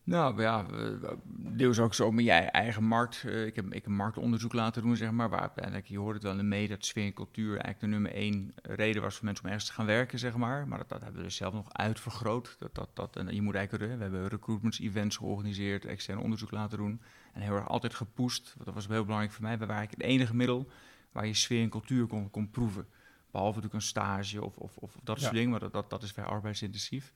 Nou ja, eh, deels ook zo met je eigen markt. Eh, ik, heb, ik heb een marktonderzoek laten doen, zeg maar. Waar uiteindelijk, je hoort het wel in de media, dat sfeer en cultuur eigenlijk de nummer één reden was voor mensen om ergens te gaan werken, zeg maar. Maar dat, dat hebben we dus zelf nog uitvergroot. Dat, dat, dat, en je moet eigenlijk, eh, we hebben recruitments events georganiseerd, extern onderzoek laten doen. En heel erg altijd. Want dat was heel belangrijk voor mij. We waren eigenlijk het enige middel waar je sfeer en cultuur kon, kon proeven. Behalve natuurlijk een stage of, of, of dat soort Ja. dingen, maar dat, dat, dat is vrij arbeidsintensief.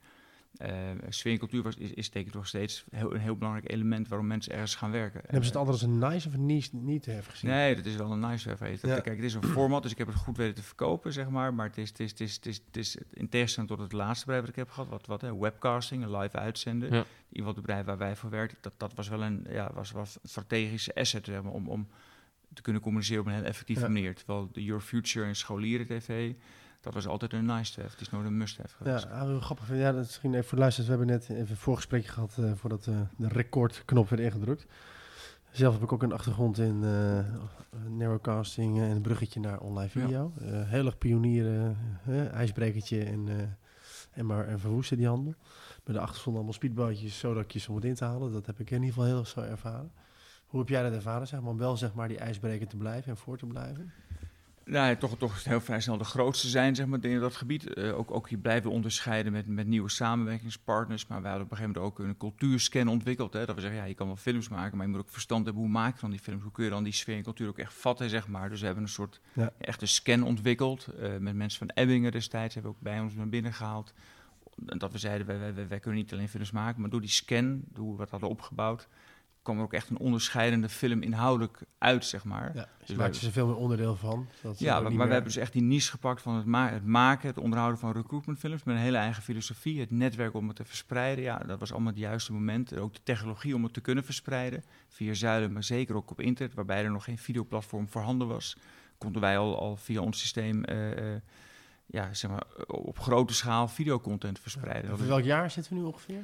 Eh sfeer en cultuur was, is, is denk ik nog steeds heel, een heel belangrijk element waarom mensen ergens gaan werken. En hebben ze het altijd als een nice of een niche niet te hebben gezien? Nee, dat is wel een nice have. Ja. Kijk, het is een format, dus ik heb het goed weten te verkopen, zeg maar. Maar het is, het is, het is, het is, het is in tegenstelling tot het laatste bedrijf dat ik heb gehad, wat, wat hè, webcasting, een live uitzenden. Ja. In ieder geval het bedrijf waar wij voor werkten, dat, dat was wel een, ja, was, was een strategische asset zeg maar, om, om te kunnen communiceren op een heel effectieve Ja. manier. Terwijl de Your Future en scholieren tv, dat was altijd een nice to have. Het is nooit een must have geweest. Ja, grappig. Ja, dat is misschien even voor de luisteraars. We hebben net even een voorgesprekje gehad eh, voordat eh, de recordknop werd ingedrukt. Zelf heb ik ook een achtergrond in eh, narrowcasting en een bruggetje naar online Ja. video. Eh, heel erg pionieren, ijsbrekertje en, en maar en verwoesten die handel. Met de achtergrond allemaal speedbootjes, zodatjes om het in te halen. Dat heb ik in ieder geval heel erg zo ervaren. Hoe heb jij dat ervaren, zeg maar, om wel zeg maar, die ijsbreker te blijven en voor te blijven? Nou, ja, toch, toch heel vrij snel de grootste zijn, zeg maar, in dat gebied. Eh, ook, ook je blijven onderscheiden met, met nieuwe samenwerkingspartners. Maar we hadden op een gegeven moment ook een cultuurscan ontwikkeld. Hè, dat we zeggen, ja, je kan wel films maken, maar je moet ook verstand hebben hoe maak je dan die films. Hoe kun je dan die sfeer en cultuur ook echt vatten, zeg maar. Dus we hebben een soort Ja. echte scan ontwikkeld. eh, met mensen van Ebbingen destijds hebben we ook bij ons naar binnen gehaald. En dat we zeiden, wij, wij, wij, wij kunnen niet alleen films maken, maar door die scan, door hoe we dat hadden opgebouwd, kwam er ook echt een onderscheidende film inhoudelijk uit, zeg maar. Ja, dus wij- maak je er veel meer onderdeel van. ze Ja, maar, we hebben dus echt die niche gepakt van het, ma- het maken, het onderhouden van recruitmentfilms met een hele eigen filosofie, het netwerk om het te verspreiden. Ja, dat was allemaal het juiste moment. Ook de technologie om het te kunnen verspreiden via zuilen, maar zeker ook op internet, waarbij er nog geen videoplatform voorhanden was, konden wij al, al via ons systeem eh, eh, ja, zeg maar, op grote schaal videocontent verspreiden. Is- welk jaar zitten we nu ongeveer?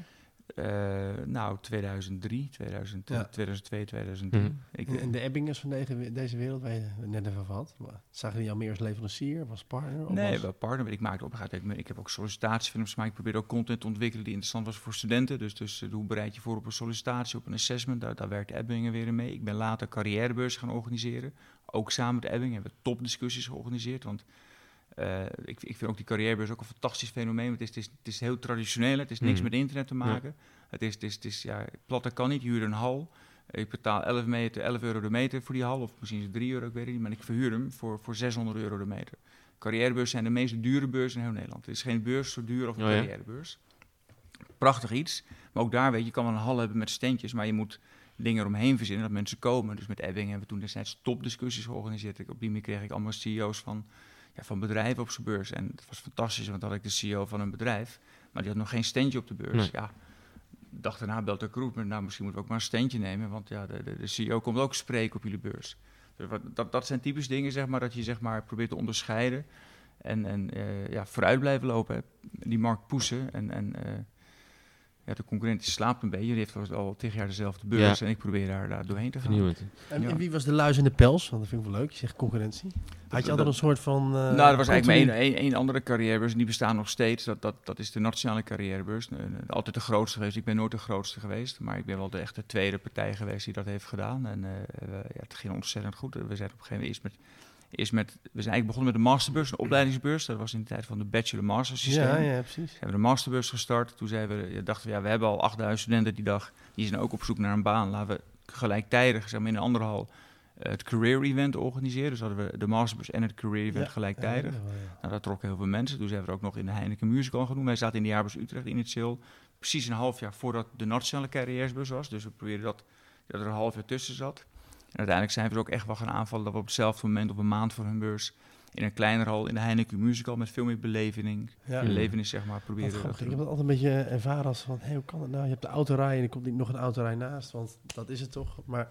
Eh, nou, 2003, 2000, Ja. 2002, 2003. Mhm. Ik, En de Ebbingers van deze, deze wereld, waar je het net even had. Maar zagen die al meer als leverancier, als partner? Of Nee, als- wel partner. Ik maakte op een gegeven moment. Ik heb ook sollicitatiefilms gemaakt. Ik probeerde ook content te ontwikkelen die interessant was voor studenten. Dus, dus eh, hoe bereid je voor op een sollicitatie, op een assessment? Daar, daar werkte Ebbingen weer in mee. Ik ben later carrièrebeurs gaan organiseren. Ook samen met Ebbingen hebben we topdiscussies georganiseerd. Want eh, ik, ik vind ook die carrièrebeurs ook een fantastisch fenomeen. Want het is, het is, het is heel traditioneel. Het is niks Mhm. met internet te maken. Het is, het is, het is ja, platte kan niet. Je huurt een hal. Ik betaal 11, meter, 11 euro de meter voor die hal. Of misschien is het 3 euro, ik weet het niet. Maar ik verhuur hem voor, voor 600 euro de meter. Carrièrebeurs zijn de meest dure beurs in heel Nederland. Er is geen beurs zo duur als een Oh ja? carrièrebeurs. Prachtig iets. Maar ook daar weet je, je kan wel een hal hebben met standjes, maar je moet dingen eromheen verzinnen dat mensen komen. Dus met Ebbing hebben we toen destijds topdiscussies georganiseerd. Op die manier kreeg ik allemaal CEO's van ja, van bedrijven op zijn beurs. En het was fantastisch, want dan had ik de CEO van een bedrijf, maar die had nog geen standje op de beurs. Nee. Ja, dag daarna belt de recruitment, nou misschien moeten we ook maar een standje nemen, want ja, de, de, de CEO komt ook spreken op jullie beurs. Dus wat, dat, dat zijn typisch dingen, zeg maar, dat je zeg maar, probeert te onderscheiden en, en eh, ja, vooruit blijven lopen. Hè. Die markt poesen en, en eh, ja, de concurrent die slaapt een beetje. Die heeft al tegen jaar dezelfde beurs Ja. en ik probeer daar, daar doorheen te gaan. En, Ja. en wie was de luis in de pels? Want dat vind ik wel leuk. Je zegt concurrentie. Had je altijd een soort van... eh, nou, er was eigenlijk maar één, één, andere carrièrebeurs en die bestaan nog steeds. Dat, dat, dat is de nationale carrièrebeurs. Eh, eh, Altijd de grootste geweest. Ik ben nooit de grootste geweest, maar ik ben wel de echte tweede partij geweest die dat heeft gedaan. En eh, we- ja, het ging ontzettend goed. We zijn op een gegeven moment eerst met, eerst met, we zijn eigenlijk begonnen met de masterbeurs, een opleidingsbeurs. Dat was in de tijd van de bachelor-master systeem. Ja, ja, precies. We hebben de masterbeurs gestart. Toen zijn we, dachten we, ja, we hebben al 8000 studenten die dag. Die zijn ook op zoek naar een baan. Laten we gelijktijdig, zeg maar in een andere hal, eh, het career event organiseren. Dus hadden we de masterbeurs en het career event Ja. gelijktijdig. Ja, ja, ja. Nou, daar trokken heel veel mensen. Toen zijn we er ook nog in de Heineken Musical gaan doen. Wij zaten in de jaarbeurs Utrecht initieel. Precies een half jaar voordat de nationale carrièresbus was. Dus we probeerden dat, dat er een half jaar tussen zat. En uiteindelijk zijn we er ook echt wel gaan aanvallen dat we op hetzelfde moment, op een maand voor hun beurs, in een kleinere hal in de Heineken Musical met veel meer beleving, Ja. Belevenis zeg maar, proberen te Ik heb het altijd een beetje ervaren als van, hé, hoe kan het nou? Je hebt de autorij en er komt niet nog een autorij naast, want dat is het toch. Maar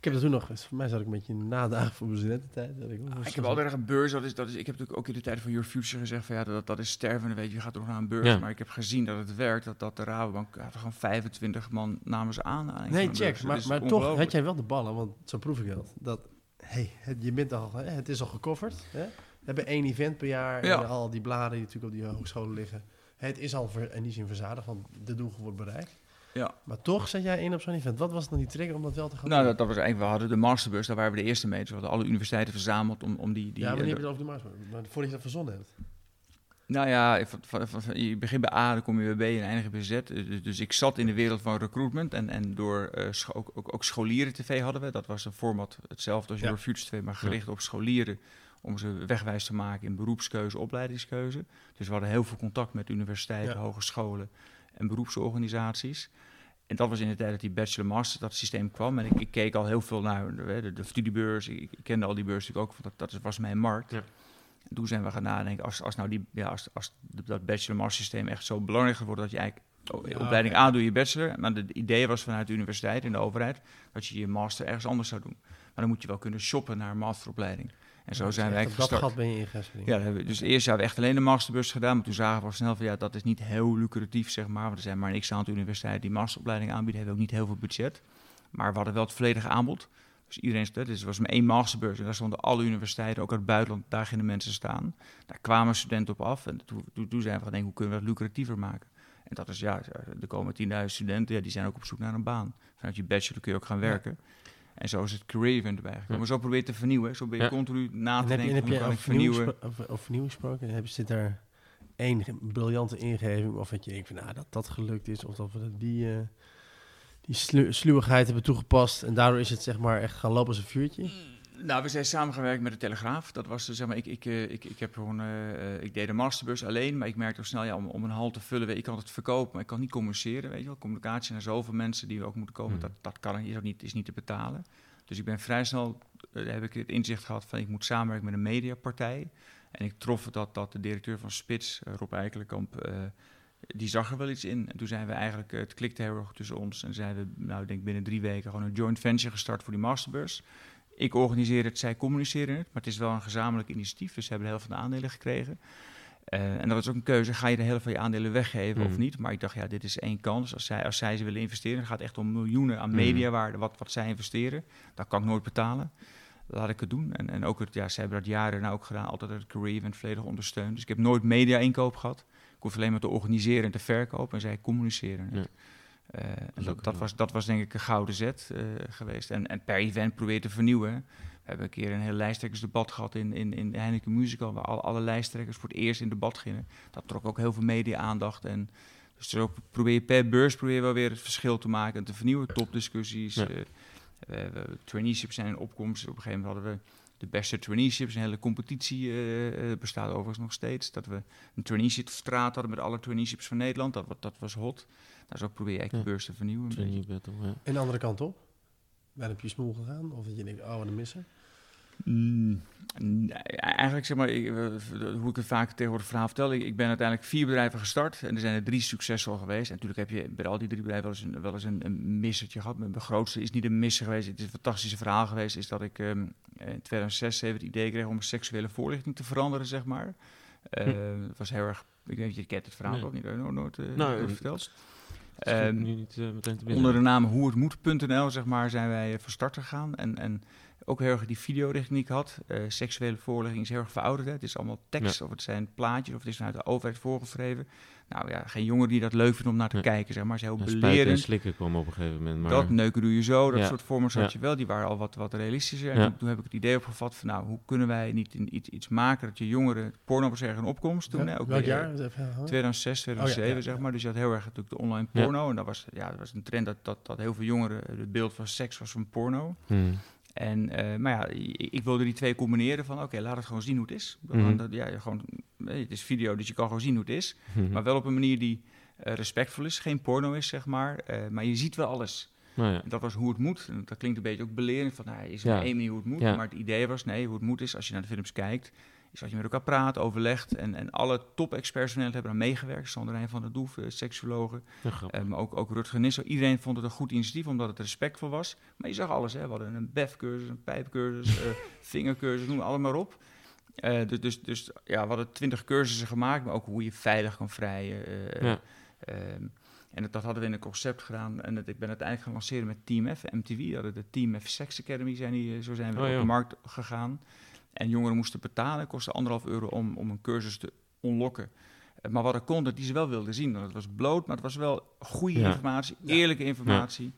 ik heb dat toen nog, voor mij zat ik een beetje nadagen voor mijn studententijd. Dat ik, Ah, ik heb altijd erg een beurs. Dat is, dat is, ik heb natuurlijk ook in de tijd van Your Future gezegd van ja, dat, dat is sterven. Weet je, je gaat toch naar een beurs. Ja. Maar ik heb gezien dat het werkt. Dat, dat de Rabobank had er gewoon 25 man namens aan. Nee, check. beurzen. Maar, maar toch had jij wel de ballen, want zo proef ik dat. Dat, hey, het, je bent al, hè, het is al gecoverd. Hè? We hebben één event per jaar Ja. en al die bladen die natuurlijk op die hogescholen liggen. Het is al ver, in die zin verzadigd, want de doelgroep wordt bereikt. Ja. Maar toch zet jij in op zo'n event. Wat was dan die trigger om dat wel te gaan Nou, doen? dat, dat was eigenlijk, we hadden de masterbus, daar waren we de eerste mee. Dus we hadden alle universiteiten verzameld om, om die... die ja, maar eh, heb je het over de Mars. Maar voordat je dat verzonnen hebt. Nou ja, je begint bij A, dan kom je bij B en eindig bij Z. Eh, Dus, dus ik zat in de wereld van recruitment en, en door eh, ook, ook, ook scholieren tv hadden we. Dat was een format hetzelfde als Ja. Your Future TV, maar gericht op scholieren om ze wegwijs te maken in beroepskeuze, opleidingskeuze. Dus we hadden heel veel contact met universiteiten, Ja. hogescholen en beroepsorganisaties. En dat was in de tijd dat die bachelor-master, dat systeem kwam. En ik, ik keek al heel veel naar de, de, de studiebeurs. Ik, ik kende al die beurs natuurlijk ook, want dat, dat was mijn markt. Ja. En toen zijn we gaan nadenken, als, als nou die, ja, als, als dat bachelor-master systeem echt zo belangrijk wordt dat je eigenlijk Ja, opleiding. A doe je bachelor. Maar de idee was vanuit de universiteit en de overheid dat je je master ergens anders zou doen. Maar dan moet je wel kunnen shoppen naar een masteropleiding. En zo Dus zijn eigenlijk Dat gestart. gat ben je. Ja, dat hebben we, dus eerst hebben we echt alleen de masterbus gedaan, maar toen zagen we al snel van ja, dat is niet heel lucratief, zeg maar. Want er zijn maar niks aantal universiteiten die masteropleiding aanbieden, hebben ook niet heel veel budget. Maar we hadden wel het volledige aanbod. Dus iedereen, dus het was maar één masterbeurs en daar stonden alle universiteiten, ook uit het buitenland, daar gingen de mensen staan. Daar kwamen studenten op af en toen, toen, toen zijn we gaan denken, hoe kunnen we dat lucratiever maken? En dat is ja, er komen 10.000 studenten, ja, die zijn ook op zoek naar een baan. Vanuit je bachelor kun je ook gaan Ja. En zo is het event erbij gekomen. Ja. Maar zo probeer je te vernieuwen. Zo ben je Ja. continu na En te heb, je- en denken, heb hoe je kan over ik vernieuwing, vernieuwen? spro- over, over vernieuwing gesproken? Heb, je- zit daar één briljante ingeving of dat je denkt van, nou, dat dat gelukt is of dat we die, eh, die slu sluwigheid hebben toegepast en daardoor is het zeg maar echt gaan lopen als een vuurtje? Nou, we zijn samengewerkt met de Telegraaf. Dat was, eh, zeg maar, ik, ik, eh, ik, ik heb gewoon, eh, eh, ik deed de masterbus alleen, maar ik merkte al snel, ja, om, om een hal te vullen, ik kan het verkopen, maar ik kan niet communiceren, weet je wel. Communicatie naar zoveel mensen die ook moeten komen, Hmm. dat, dat kan is ook niet, is niet te betalen. Dus ik ben vrij snel, heb ik het inzicht gehad van, ik moet samenwerken met een mediapartij. En ik trof dat, dat de directeur van Spits, Rob Eikelenkamp, die zag er wel iets in. En toen zijn we eigenlijk, het klikte heel erg tussen ons. En zijn we, nou, ik denk binnen drie weken gewoon een joint venture gestart voor die masterbus. Ik organiseer het, zij communiceren het. Maar het is wel een gezamenlijk initiatief. Dus ze hebben de helft van de aandelen gekregen. Eh, en dat is ook een keuze. Ga je de helft van je aandelen weggeven of Mhm. niet? Maar ik dacht, ja, dit is één kans. Als zij, als zij ze willen investeren, dan gaat het echt om miljoenen aan Mhm. mediawaarde. Wat, wat zij investeren, dat kan ik nooit betalen. Laat ik het doen. En, en ook, het, ja, zij hebben dat jaren nou ook gedaan. Altijd het career event volledig ondersteund. Dus ik heb nooit media-inkoop gehad. Ik hoef alleen maar te organiseren en te verkopen. En zij communiceren. het. Ja. Eh, dat, dat, was, dat was denk ik een gouden zet eh, geweest. En, en per event probeer je te vernieuwen. We hebben een keer een heel lijsttrekkersdebat gehad in, in, in de Heineken Musical, waar alle, alle lijsttrekkers voor het eerst in debat gingen. Dat trok ook heel veel media-aandacht. En dus zo probeer je per beurs probeer je wel weer het verschil te maken en te vernieuwen. Topdiscussies, Ja. eh, we- traineeships zijn in opkomst. Op een gegeven moment hadden we de beste traineeships, een hele competitie bestaat overigens nog steeds. Dat we een traineeship straat hadden met alle traineeships van Nederland. Dat, dat was hot. Nou, zo probeer je eigenlijk Ja. de beurs te vernieuwen. een battle, ja. En de andere kant op? Ben op je smoel gegaan? Of dat je denkt, oh, wat een misser? Mm, eigenlijk zeg maar, ik, eh, hoe ik het vaak tegenwoordig verhaal vertel. Ik, ik ben uiteindelijk vier bedrijven gestart en er zijn er drie succesvol geweest. En natuurlijk heb je bij al die drie bedrijven wel eens een, wel eens een, een missertje gehad. Mijn grootste is niet een misser geweest. Het is een fantastische verhaal geweest. Is dat ik ehm, in 2006 7 het idee kreeg om een seksuele voorlichting te veranderen, zeg maar. Eh, Het was heel erg. Ik weet niet, je kent het verhaal Nee. ook niet. Nooit, nooit, eh, Nou, nooit eh, verteld. Niet binnen. Onder de naam hoehetmoet.nl zeg maar, zijn wij eh, van start gegaan. En, en ook heel erg die videorichting die ik had. eh, seksuele voorlichting is heel erg verouderd. Hè. Het is allemaal tekst of het zijn plaatjes of het is vanuit de overheid voorgeschreven. Nou ja, geen jongen die dat leuk vindt om naar te Ja. kijken. Zeg maar. Is heel Ja, spuiten en belerend. slikken kwam op een gegeven moment. Maar, Dat neuken doe je zo, dat Ja. soort formats had Ja. je wel. Die waren al wat, wat realistischer. En Ja. toen, toen heb ik het idee opgevat van nou, hoe kunnen wij niet in iets, iets maken dat je jongeren... Porno was erg in opkomst toen. Hè, ook Welk weer, jaar? Even herhalen. 2006, 2007, Oh, ja, ja, zeg maar. Dus je had heel erg natuurlijk de online Ja. porno. En dat was, ja, dat was een trend dat, dat, dat heel veel jongeren... Het beeld van seks was van porno. Hmm. En, eh, maar ja, ik, ik wilde die twee combineren van... Oké, laat het gewoon zien hoe het is. Mhm. Dat, ja, gewoon, eh, het is video, dus je kan gewoon zien hoe het is. Mhm. Maar wel op een manier die eh, respectvol is. Geen porno is, zeg maar. Eh, maar je ziet wel alles. Nou ja. Dat was hoe het moet. En dat klinkt een beetje ook belerend van, nou, is er één manier hoe het moet. Ja. Maar het idee was, nee, hoe het moet is, als je naar de films kijkt, is dat je met elkaar praat, overlegt. En, en alle top-experts hebben aan meegewerkt. Sander Rijn van der Doef, eh, seksuologen. Eh, maar ook, ook Rutger Nissel. Iedereen vond het een goed initiatief, omdat het respectvol was. Maar je zag alles, hè. We hadden een BEF-cursus, een pijpcursus, eh vingercursus, noem het allemaal op. Dus, dus, dus ja, we hadden twintig cursussen gemaakt, maar ook hoe je veilig kan vrijen. eh, Ja. ehm, en dat, dat hadden we in een concept gedaan. En dat, ik ben uiteindelijk gaan lanceren met Team F, MTV. Hadden de Team F Sex Academy, zijn die, zo zijn we Oh, op de markt gegaan. En jongeren moesten betalen. Het kostte anderhalf euro om, om een cursus te unlocken. Eh, Maar wat er content die ze wel wilden zien. Want het was bloot, maar het was wel goede Ja. informatie, eerlijke informatie.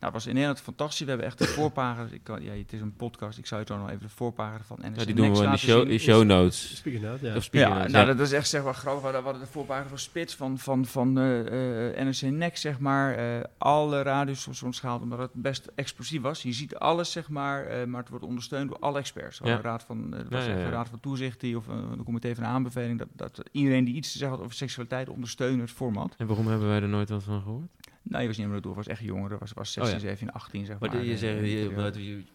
Nou, het was in Nederland fantastisch. We hebben echt de voorpagina. Ik kan, ja, het is een podcast. Ik zou je toch nog even de voorpagina van NRC Ja, die doen we in de show, in show notes. Speaking out, ja. Of speaking Ja, out, nou, dat is echt zeg maar grappig. We hadden- de voorpagina van Spits van, van, van eh, eh, NRC Next, zeg maar. eh, alle radiostations gehaald, omdat het best explosief was. Je ziet alles, zeg maar, eh, maar het wordt ondersteund door alle experts. Ja. Een raad van, het was Ja, ja, ja. een raad van toezicht die, of een, een comité van aanbeveling, dat, dat iedereen die iets te zeggen had over seksualiteit ondersteunen het format. En waarom hebben wij er nooit wat van gehoord? Nou, je was niet meer door, was echt jonger, was, was Oh, 16, ja. 17, 18, zeg Maar maar. je eh, zegt, in die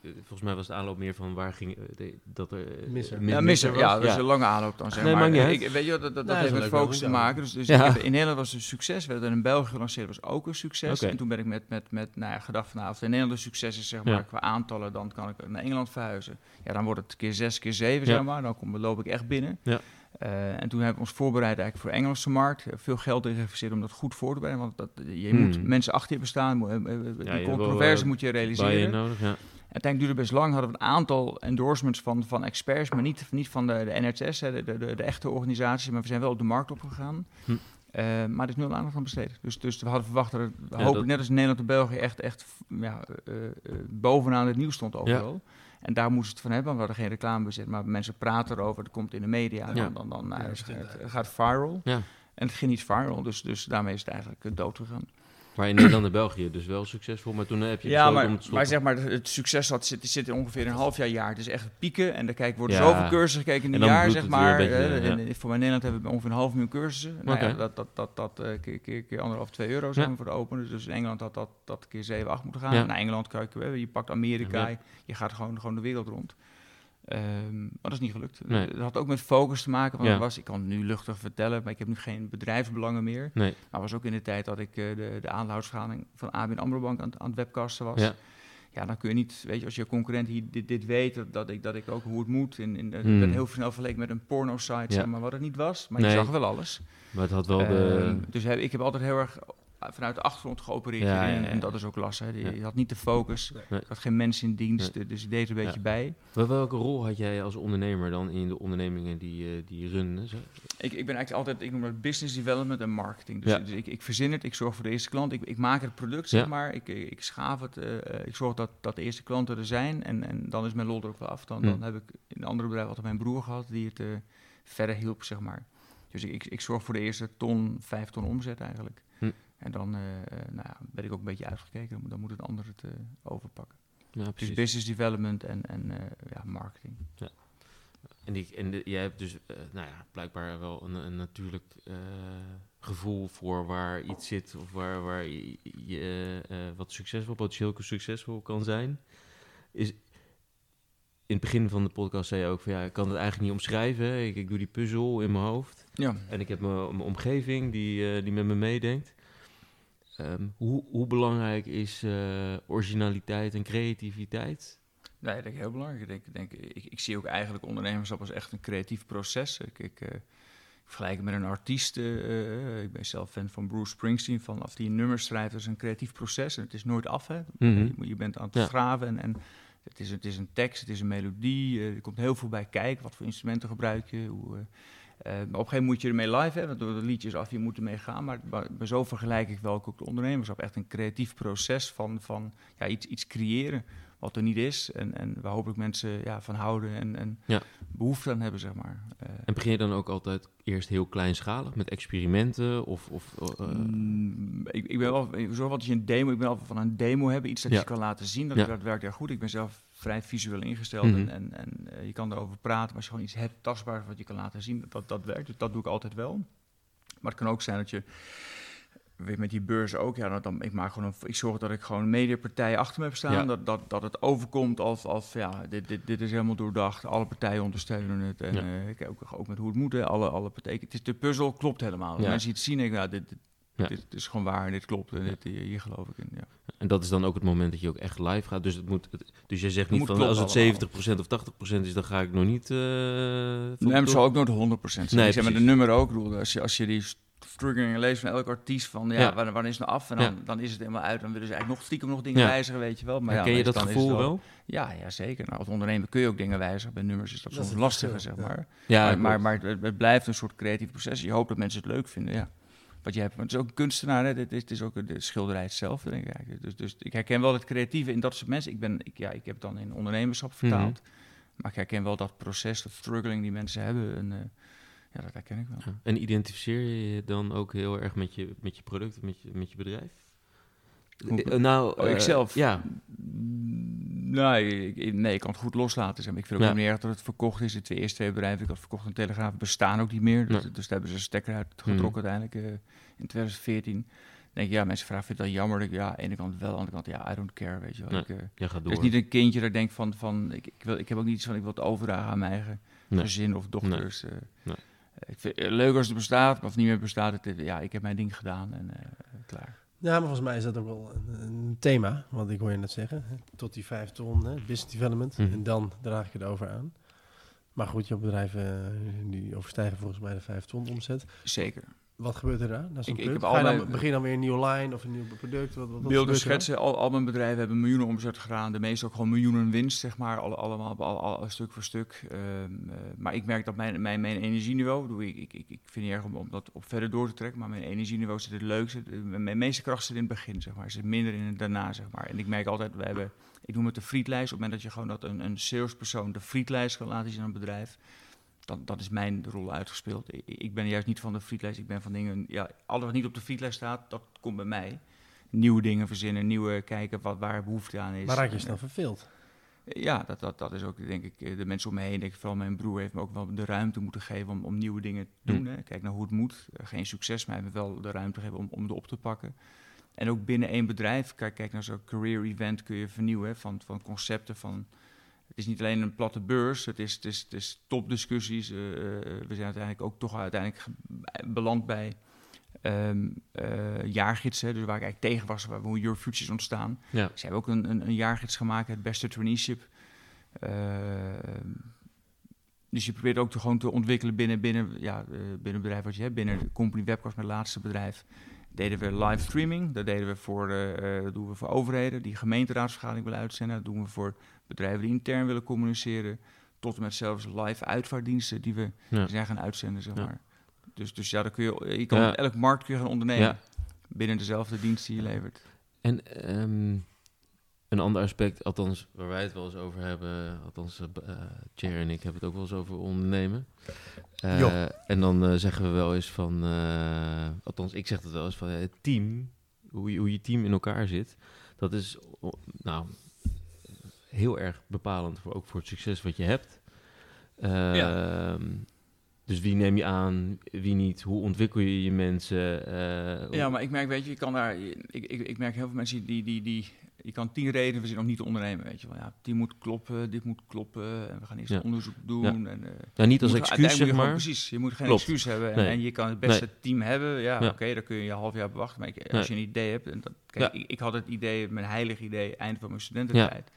je- volgens mij was de aanloop meer van waar ging eh, de- dat er eh, Misser. mis- Ja, misser. was. Ja, dat is een lange aanloop dan, zeg Nee, maar. Eh, ik, weet je, dat, dat, Nee, heeft met focus te ja. maken. Dus, dus Ja. ik heb, in Nederland was het een succes. We hebben het in België gelanceerd, was ook een succes. En toen ben ik met, met, met nou ja, gedacht van, nou, als het in Nederland een succes is, zeg maar, Ja. qua aantallen, dan kan ik naar Engeland verhuizen. Ja, dan wordt het keer zes, keer zeven, Ja. zeg maar. Dan kom, loop ik echt binnen. Ja. Eh, en toen hebben we ons voorbereid eigenlijk voor de Engelse markt. Eh, Veel geld in geïnvesteerd om dat goed voor te bereiden. Want dat, je Hmm. moet mensen achter je bestaan. eh, eh, je die wel, controverse eh, moet je je realiseren. nodig, ja. Uiteindelijk duurde best lang. Hadden we een aantal endorsements van, van experts, maar niet, niet van de, de NHS, hè, de, de, de, de echte organisatie. Maar we zijn wel op de markt opgegaan. Hm. Eh, maar er is nul aandacht aan besteed. Dus, dus we hadden verwacht dat het, we Ja, hopen dat- net als Nederland en België, echt, echt ja, eh, eh, bovenaan het nieuws stond overal. En daar moesten we het van hebben. want We hadden geen reclamebezit, maar mensen praten erover. Het komt in de media. Ja. Dan, dan, dan nou, Ja, het, gaat viral. Ja. En het ging niet viral, dus, dus daarmee is het eigenlijk eh, dood gegaan. Maar in Nederland en België dus wel succesvol, maar toen heb je Ja, maar, om te maar zeg maar, het succes zat, zit, zit in ongeveer een half jaar, jaar. Het is echt pieken. En dan kijk, worden Ja. zoveel cursussen gekeken in En een jaar, zeg het maar. beetje, Eh, ja. voor mij in Nederland hebben we ongeveer een half miljoen cursussen. Nou ja, dat, dat, dat, dat, dat eh, keer, keer, keer anderhalf, twee euro zijn voor de open. Dus in Engeland had dat, dat keer 7, 8 moeten gaan. Naar Engeland kijk je, je pakt Amerika, je gaat gewoon, gewoon de wereld rond. Ehm, maar dat is niet gelukt. Nee. Dat had ook met focus te maken. Want Ja. was, ik kan het nu luchtig vertellen, maar ik heb nu geen bedrijfsbelangen meer. Nee, Maar was ook in de tijd dat ik eh, de, de van ABN AMRO Bank aan, aan het webcasten was. ja. Ja, dan kun je niet, weet je, als je concurrent hier dit, dit weet, dat, dat, ik, dat ik ook hoe het moet. In, in, Ik Hmm. ben heel snel vergeleken met een porno-site, Ja. zeg maar, wat het niet was. Maar Nee. je zag wel alles. maar het had wel de... Ehm, dus heb, ik heb altijd heel erg vanuit de achtergrond geopereerd Ja, hierin. ja, ja. En dat is ook lastig. Hè. Je, had niet de focus. Nee. Had geen mensen in dienst, dus ik deed er een beetje Ja. bij. Wel- Welke rol had jij als ondernemer dan in de ondernemingen die, eh, die je runnen? Zo? Ik, ik ben eigenlijk altijd, ik noem dat business development en marketing. Dus, Ja. dus ik, ik verzin het, ik zorg voor de eerste klant, ik, ik maak het product, zeg Ja. maar. Ik, ik, ik schaaf het, eh, ik zorg dat, dat de eerste klanten er zijn. En, en dan is mijn lol er ook wel af. Dan, Hm. dan heb ik in een andere bedrijf altijd mijn broer gehad die het eh, verder hielp, zeg maar. Dus ik, ik, ik zorg voor de eerste ton, vijf ton omzet eigenlijk. Hm. En dan eh, eh, nou ja, ben ik ook een beetje uitgekeken. Dan, moet- het ander het eh, overpakken. Ja, Dus business development en, en ja, marketing. En, die, en de- jij hebt dus, nou ja, blijkbaar wel een, een natuurlijk gevoel voor waar iets zit of waar, waar je, je, wat succesvol, potentieel succesvol kan zijn. Is, in het begin van de podcast zei je ook van ja, ik kan het eigenlijk niet omschrijven. Ik, ik doe die puzzel in mijn hoofd. Ja. En ik heb mijn, omgeving die, die met me meedenkt. Ehm, hoe, hoe belangrijk is eh, originaliteit en creativiteit? Nee, dat denk ik heel belangrijk. Ik, denk, ik denk, ik, ik zie ook eigenlijk ondernemerschap als echt een creatief proces. Ik, ik, eh, ik vergelijk het met een artiest. eh, ik ben zelf fan van Bruce Springsteen. Vanaf die nummers schrijft, is een creatief proces. En het is nooit af, hè. Mhm. je, bent aan het Ja. graven en, en het, is, het is een tekst, het is een melodie. er komt heel veel bij kijken. Wat voor instrumenten gebruik je? Hoe, op een gegeven moment moet je ermee live hebben. Want de liedjes af, je moet ermee gaan. Maar zo vergelijk ik wel ook de ondernemerschap. Echt een creatief proces van, van ja, iets, iets creëren wat er niet is. En, en waar hopelijk mensen ja, van houden en, en Ja. behoefte aan hebben, zeg maar. Eh, En begin je dan ook altijd eerst heel kleinschalig met experimenten? Of, of, eh, Mm, ik, ik ben wel, zo wat je een demo, ik ben altijd van een demo hebben, iets dat Ja. je kan laten zien, dat, Ja. dat werkt heel goed. Ik ben zelf vrij visueel ingesteld Mhm. en, en, en eh, je kan erover praten, maar als je gewoon iets hebt, tastbaars wat je kan laten zien, dat, dat werkt. Dus dat doe ik altijd wel. Maar het kan ook zijn dat je, weet met die beurs ook, ja, dan, dan, ik maak gewoon een, ik zorg dat ik gewoon mediapartijen achter me heb staan, Ja. dat, dat, dat het overkomt als, als ja, dit, dit, dit is helemaal doordacht, alle partijen ondersteunen het en Ja. eh, ik ook, ook met hoe het moet, hè. alle, alle partijen, het is, de puzzel klopt helemaal. Als Ja. Mensen het zien, denken, nou, dit, dit, Ja. dit is gewoon waar, dit klopt en dit, hier, hier geloof ik in. Ja. En dat is dan ook het moment dat je ook echt live gaat. Dus, het moet, het- dus jij zegt niet van als het allemaal. 70% of 80% is, dan ga ik nog niet. van Nee, maar het door. zal ook nooit 100% zijn. Nee, ik zeg maar de nummer ook. Ik bedoel, als je, als je die struggling leest van elk artiest van ja, Ja. Wanneer, wanneer is het nou af? En dan, dan is het helemaal uit. Dan willen ze eigenlijk nog stiekem nog dingen Ja. wijzigen, weet je wel. Maar ja, je dat is gevoel wel? Ja, ja, zeker. Nou, als ondernemer kun je ook dingen wijzigen. Bij nummers is dat, Dat is soms het lastiger, zeg maar. Ja, maar, maar, het, het blijft een soort creatief proces. Je hoopt dat mensen het leuk vinden, ja. Wat jij hebt, want het is ook een kunstenaar, hè. Dit is, het is ook de schilderij hetzelfde, denk ik eigenlijk. Dus, dus ik herken wel het creatieve in dat soort mensen. Ik, ben, ik, ja, ik heb het dan in ondernemerschap vertaald. Maar ik herken wel dat proces, dat struggling die mensen hebben. En, eh, ja, dat herken ik wel. Ja. En identificeer je je dan ook heel erg met je, met je product, met je, met je bedrijf? Hoe- Eh, nou, Oh, eh, ikzelf? Ja, Nee, ik, ik- nee, ik kan het goed loslaten. zeg maar. Ik vind ook Ja. niet meer erg dat het verkocht is. De twee eerste twee bedrijven, ik had verkocht en Telegraaf, bestaan ook niet meer. Dus, dus daar hebben ze een stekker uit getrokken uiteindelijk eh, in 2014. Dan denk ik, ja, mensen vragen, vind je dat jammer? Ik, ja, aan de ene kant wel, aan de andere kant, ja, I don't care, weet je wel. Nee, Ik, jij gaat het door. is niet een kindje dat ik denk van, van ik, ik, wil, ik heb ook niet iets van, ik wil het overdragen aan mijn eigen Nee. gezin of dochters. eh. Nee. Ik vind het leuk als het bestaat, of niet meer bestaat, het, ja, ik heb mijn ding gedaan en eh, klaar. Ja, maar volgens mij is dat ook wel een, een thema, wat ik hoor je net zeggen. Tot die vijf ton, hè, business development. Mhm. En dan draag ik het over aan. Maar goed, je hebt bedrijven eh, die overstijgen volgens mij de vijf ton omzet. Zeker. Wat gebeurt er daar? Ik- ik heb dan, allerlei- begin dan weer een nieuwe line of een nieuw product? Wat, wat, Beelden schetsen, al, al mijn bedrijven hebben miljoenen omzet gedaan. De meeste ook gewoon miljoenen winst, zeg maar. Alle, allemaal, al, al, stuk voor stuk. Ehm, eh, maar ik merk dat mijn, mijn, mijn energieniveau... Doe ik, ik, ik, ik vind het erg om, om dat op verder door te trekken... maar mijn energieniveau zit het leukste. Mijn meeste kracht zit in het begin, zeg maar. Zit minder in het daarna, zeg maar. En ik merk altijd, we hebben... Ik noem het de frietlijst. Op het moment dat je gewoon dat een, een salespersoon de frietlijst kan laten zien aan een bedrijf... Dan, dat is mijn rol uitgespeeld. Ik, ik ben juist niet van de frietlijst. Ik ben van dingen... Ja, alles wat niet op de frietlijst staat, dat komt bij mij nieuwe dingen verzinnen, nieuwe kijken wat, waar behoefte aan is. Maar raak je snel verveeld? Ja, dat, dat, dat is ook denk ik eh, de mensen om me heen. Denk ik, vooral mijn broer heeft me ook wel de ruimte moeten geven om, om nieuwe dingen te doen. Hm. Hè. Kijk naar hoe het moet. Eh, geen succes, maar hij heeft me wel de ruimte gegeven om, om het op te pakken. En ook binnen één bedrijf, kijk, kijk naar zo'n career event kun je vernieuwen hè, van, van concepten van... Het is niet alleen een platte beurs, het is, het is, het is topdiscussies. eh, eh, we zijn uiteindelijk ook toch uiteindelijk beland bij ehm eh, jaargidsen, dus waar ik eigenlijk tegen was, waar, hoe Your Future is ontstaan. Ja. Ze hebben ook een, een, een jaargids gemaakt, het beste traineeship. Ehm, dus je probeert ook te, gewoon te ontwikkelen binnen, binnen, ja, binnen het bedrijf wat je hebt. Binnen de company webcast, mijn laatste bedrijf, deden we live streaming. Dat deden we voor, dat doen we voor overheden die gemeenteraadsvergadering willen uitzenden. Dat doen we voor bedrijven die intern willen communiceren. Tot en met zelfs live uitvaartdiensten die we Ja. zijn gaan uitzenden, zeg Ja. maar. Dus, dus ja, dan kun je, je kan elk markt kun je gaan ondernemen. Ja. Binnen dezelfde dienst die je levert. En ehm, een ander aspect, althans waar wij het wel eens over hebben, althans eh, eh, Cher en ik hebben het ook wel eens over ondernemen. Eh, Jo. en dan zeggen we wel eens van, eh, althans ik zeg het wel eens van, het team, hoe je, hoe je team in elkaar zit, dat is nou, heel erg bepalend voor, ook voor het succes wat je hebt. Ehm, Dus wie neem je aan, wie niet? Hoe ontwikkel je je mensen? eh, Ja, maar ik merk, weet je, je kan daar. Ik, ik, ik merk heel veel mensen die, die, die je kan tien redenen verzinnen om niet te ondernemen, weet je wel. Ja, die moet kloppen, dit moet kloppen, en we gaan eerst Ja. onderzoek doen. Ja. En, eh, Ja, niet als moet- excuus, zeg maar. Precies, je moet geen Klopt. excuus hebben. En, Nee. en je kan het beste team hebben. Ja, Ja. oké, dan kun je je half jaar bewachten. Maar ik- Nee. als je een idee hebt... En dat, kijk, Ja. ik, ik had het idee, mijn heilig idee, eind van mijn studententijd.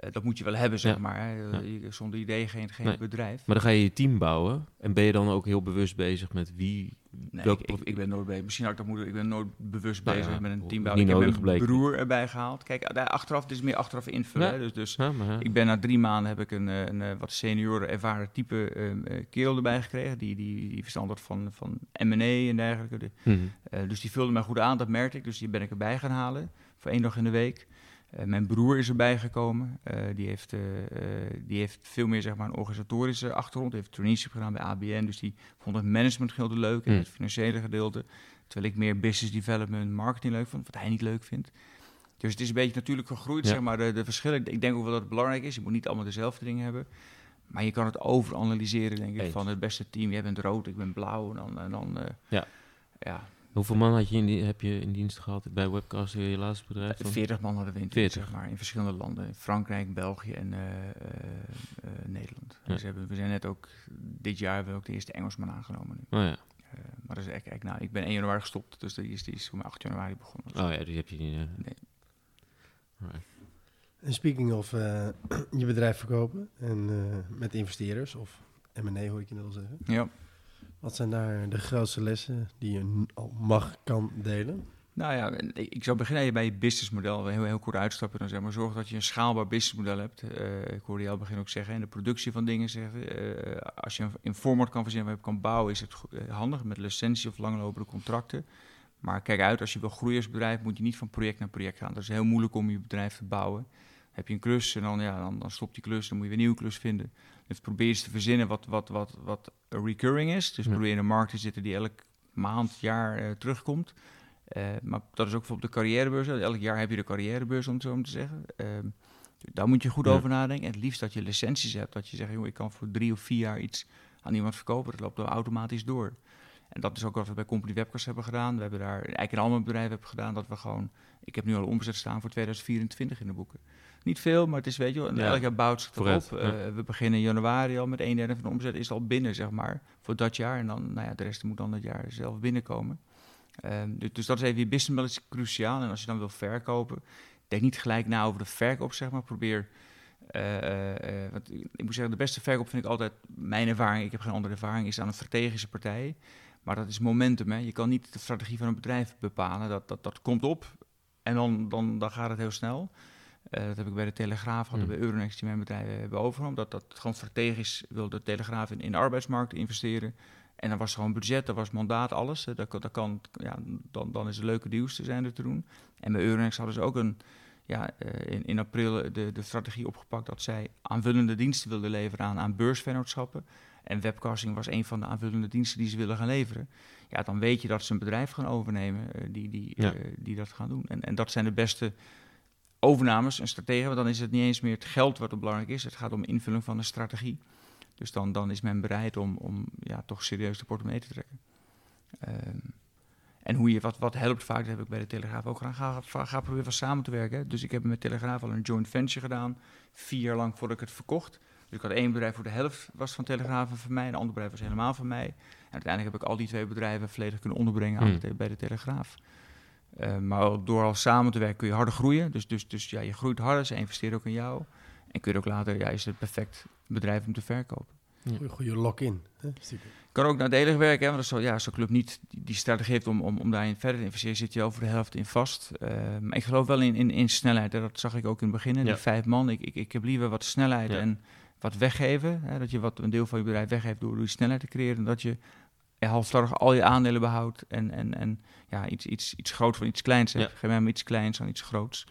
Eh, dat moet je wel hebben, zeg Ja. maar. Ja. Je- Zonder idee geen, geen Nee. bedrijf. Maar dan ga je je team bouwen. En ben je dan ook heel bewust bezig met wie... Nee, welke ik, ik, ik ben nooit bezig. Misschien had ik dat moeten. Ik ben nooit bewust Nou bezig ja, met een team. Ik heb mijn gebleken. broer erbij gehaald. Kijk, daar achteraf, het is meer achteraf invullen. Dus, dus maar, ik ben na drie maanden heb ik een, eh, een, eh, wat senioren ervaren type ehm, eh, kerel erbij gekregen. Die, die, die verstand had van, van M&A en dergelijke. De- Mhm. eh, dus die vulde mij goed aan, dat merkte ik. Dus die ben ik erbij gaan halen voor één dag in de week. Eh, mijn broer is erbij gekomen. Eh, die, heeft, eh, die heeft veel meer zeg maar, een organisatorische achtergrond. Hij heeft traineeship gedaan bij ABN. Dus die vond het management gedeelte leuk en Hmm. het financiële gedeelte. Terwijl ik meer business development, marketing leuk vond, wat hij niet leuk vindt. Dus het is een beetje natuurlijk gegroeid, Ja. zeg maar, de, de verschillen. Ik- denk ook wel dat het belangrijk is. Je moet niet allemaal dezelfde dingen hebben. Maar je kan het overanalyseren, denk ik, Eens. van het beste team. Jij bent rood, ik ben blauw. En dan, en dan Ja. ja, Hoeveel man had je in die, heb je in dienst gehad bij Webcast, je laatste bedrijf? dan? 40 man hadden we in 40. zeg maar, in verschillende landen. In Frankrijk, België en eh, eh, eh, Nederland. Ja. Dus hebben, we zijn net ook, dit jaar hebben we ook de eerste Engelsman aangenomen nu. Oh ja. Eh, maar dat is echt, nou, ik ben 1 januari gestopt, dus die is, die is voor mij 8 januari begonnen. Oh ja, die heb je niet... eh, Nee. Alright. En speaking of eh, je bedrijf verkopen en eh, met investeerders of M&A hoor ik je net al zeggen. Ja. Wat zijn daar de grootste lessen die je al mag, kan delen? Nou ja, ik zou beginnen bij je businessmodel. Heel, heel kort uitstappen. Dan zeg maar, zorg dat je een schaalbaar businessmodel hebt. Eh, ik hoorde jou begin ook zeggen. En de productie van dingen zeggen. eh, als je een, format kan verzinnen je kan bouwen, is het eh, handig met licentie of langlopende contracten. Maar kijk uit, als je wil groeien als bedrijf, moet je niet van project naar project gaan. Dat is heel moeilijk om je bedrijf te bouwen. Heb je een klus en dan, ja, dan, dan stopt die klus, dan moet je weer een nieuwe klus vinden. Dus probeer eens te verzinnen wat, wat, wat, wat recurring is. Dus Ja. probeer in een markt te zitten die elk maand, jaar eh, terugkomt. Eh, maar dat is ook bijvoorbeeld de carrièrebeurs. Elk jaar heb je de carrièrebeurs, om het zo maar te zeggen. Ehm, daar moet je goed Ja. over nadenken. En het liefst dat je licenties hebt. Dat je zegt, joh, ik kan voor drie of vier jaar iets aan iemand verkopen. Dat loopt dan automatisch door. En dat is ook wat we bij Company Webcast hebben gedaan. We hebben daar, eigenlijk in al mijn bedrijven hebben gedaan, dat we gewoon... Ik heb nu al omzet staan voor 2024 in de boeken. Niet veel, maar het is, weet je wel, elk jaar bouwt zich erop. ja. Eh, we beginnen in januari al met een derde van de omzet is al binnen, zeg maar, voor dat jaar. En dan, nou ja, de rest moet dan dat jaar zelf binnenkomen. Ehm, dus, dus dat is even je businessmodel is cruciaal. En als je dan wil verkopen, denk niet gelijk na over de verkoop, zeg maar. Probeer, eh, eh, want ik moet zeggen, de beste verkoop vind ik altijd, mijn ervaring, ik heb geen andere ervaring, is aan een strategische partij. Maar dat is momentum, hè. Je kan niet de strategie van een bedrijf bepalen. Dat, dat, dat komt op en dan, dan, dan gaat het heel snel. Eh, dat heb ik bij de Telegraaf gehad, Hmm. bij Euronext, die mijn bedrijf hebben overgenomen. Dat, dat gewoon strategisch wil de Telegraaf in, in de arbeidsmarkt investeren. En dan was gewoon budget, dat was mandaat, alles. Eh, Dat, dat kan, ja, dan, dan is er leuke deals te zijn er te doen. En bij Euronext hadden ze ook een, ja, eh, in, in april de, de strategie opgepakt dat zij aanvullende diensten wilden leveren aan, aan beursvennootschappen. En webcasting was een van de aanvullende diensten die ze willen gaan leveren. Ja, dan weet je dat ze een bedrijf gaan overnemen eh, die, die, Ja. eh, die dat gaan doen. En, en dat zijn de beste overnames en strategieën. Want dan is het niet eens meer het geld wat er belangrijk is. Het gaat om invulling van een strategie. Dus dan, dan is men bereid om, om ja, toch serieus de portemonnee te trekken. Ehm, en hoe je wat, wat helpt vaak, dat heb ik bij de Telegraaf ook gedaan. Ga, ga, ga proberen van samen te werken. Dus ik heb met Telegraaf al een joint venture gedaan. Vier jaar lang voordat ik het verkocht. Dus ik had één bedrijf voor de helft was van Telegraaf en van mij. Een ander bedrijf was helemaal van mij. En uiteindelijk heb ik al die twee bedrijven volledig kunnen onderbrengen Hmm. bij de Telegraaf. Eh, maar door al samen te werken kun je harder groeien. Dus, dus, dus ja, je groeit harder, ze investeren ook in jou. En kun je ook later, ja, is het perfect bedrijf om te verkopen. Goeie, goeie lock-in. Kan ook nadelig werken, hè, want als zo, ja, zo'n club niet die, die strategie heeft om, om, om daarin verder te investeren, zit je over de helft in vast. Eh, maar ik geloof wel in, in, in snelheid. Hè. Dat zag ik ook in het begin. Ja. Die vijf man. Ik, ik, ik heb liever wat snelheid Ja. en wat weggeven. Hè, dat je wat, een deel van je bedrijf weggeeft door die snelheid te creëren. En dat je ja, halfslachtig al je aandelen behoudt. En, en, en ja, iets, iets, iets groots van iets kleins hebt. Ja. Geef iets kleins dan iets groots.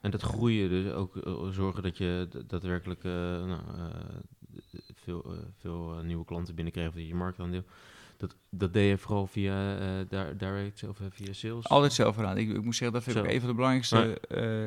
En dat groeien, dus ook eh, zorgen dat je daadwerkelijk eh, nou, eh, veel, veel nieuwe klanten binnenkrijgt, of dat je marktaandeel. Dat, dat deed je vooral via di- direct of via sales? Altijd zelf gedaan. Ik, ik moet zeggen, dat vind ik Zo. een van de belangrijkste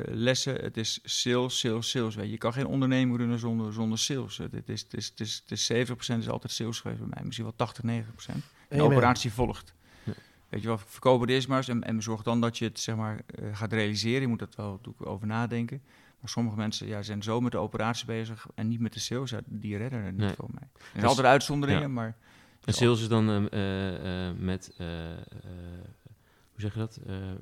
lessen. Het is sales, sales, sales. Weet je. je kan geen onderneming runnen zonder, zonder sales. Het, het is, het, is, het, is, het is 70% is altijd sales geweest bij mij. Misschien wel 80, 90%. En de Amen. operatie volgt. Ja. Weet je wel, verkoop het eerst maar eens en, en zorg dan dat je het zeg maar eh, gaat realiseren. Je moet dat wel natuurlijk over nadenken. Maar sommige mensen ja, zijn zo met de operatie bezig en niet met de sales. Ja, die redden er niet voor mij. Er zijn Dus- altijd uitzonderingen, maar... En sales is dan eh, eh, met, hoe zeg je dat, Eh, eh,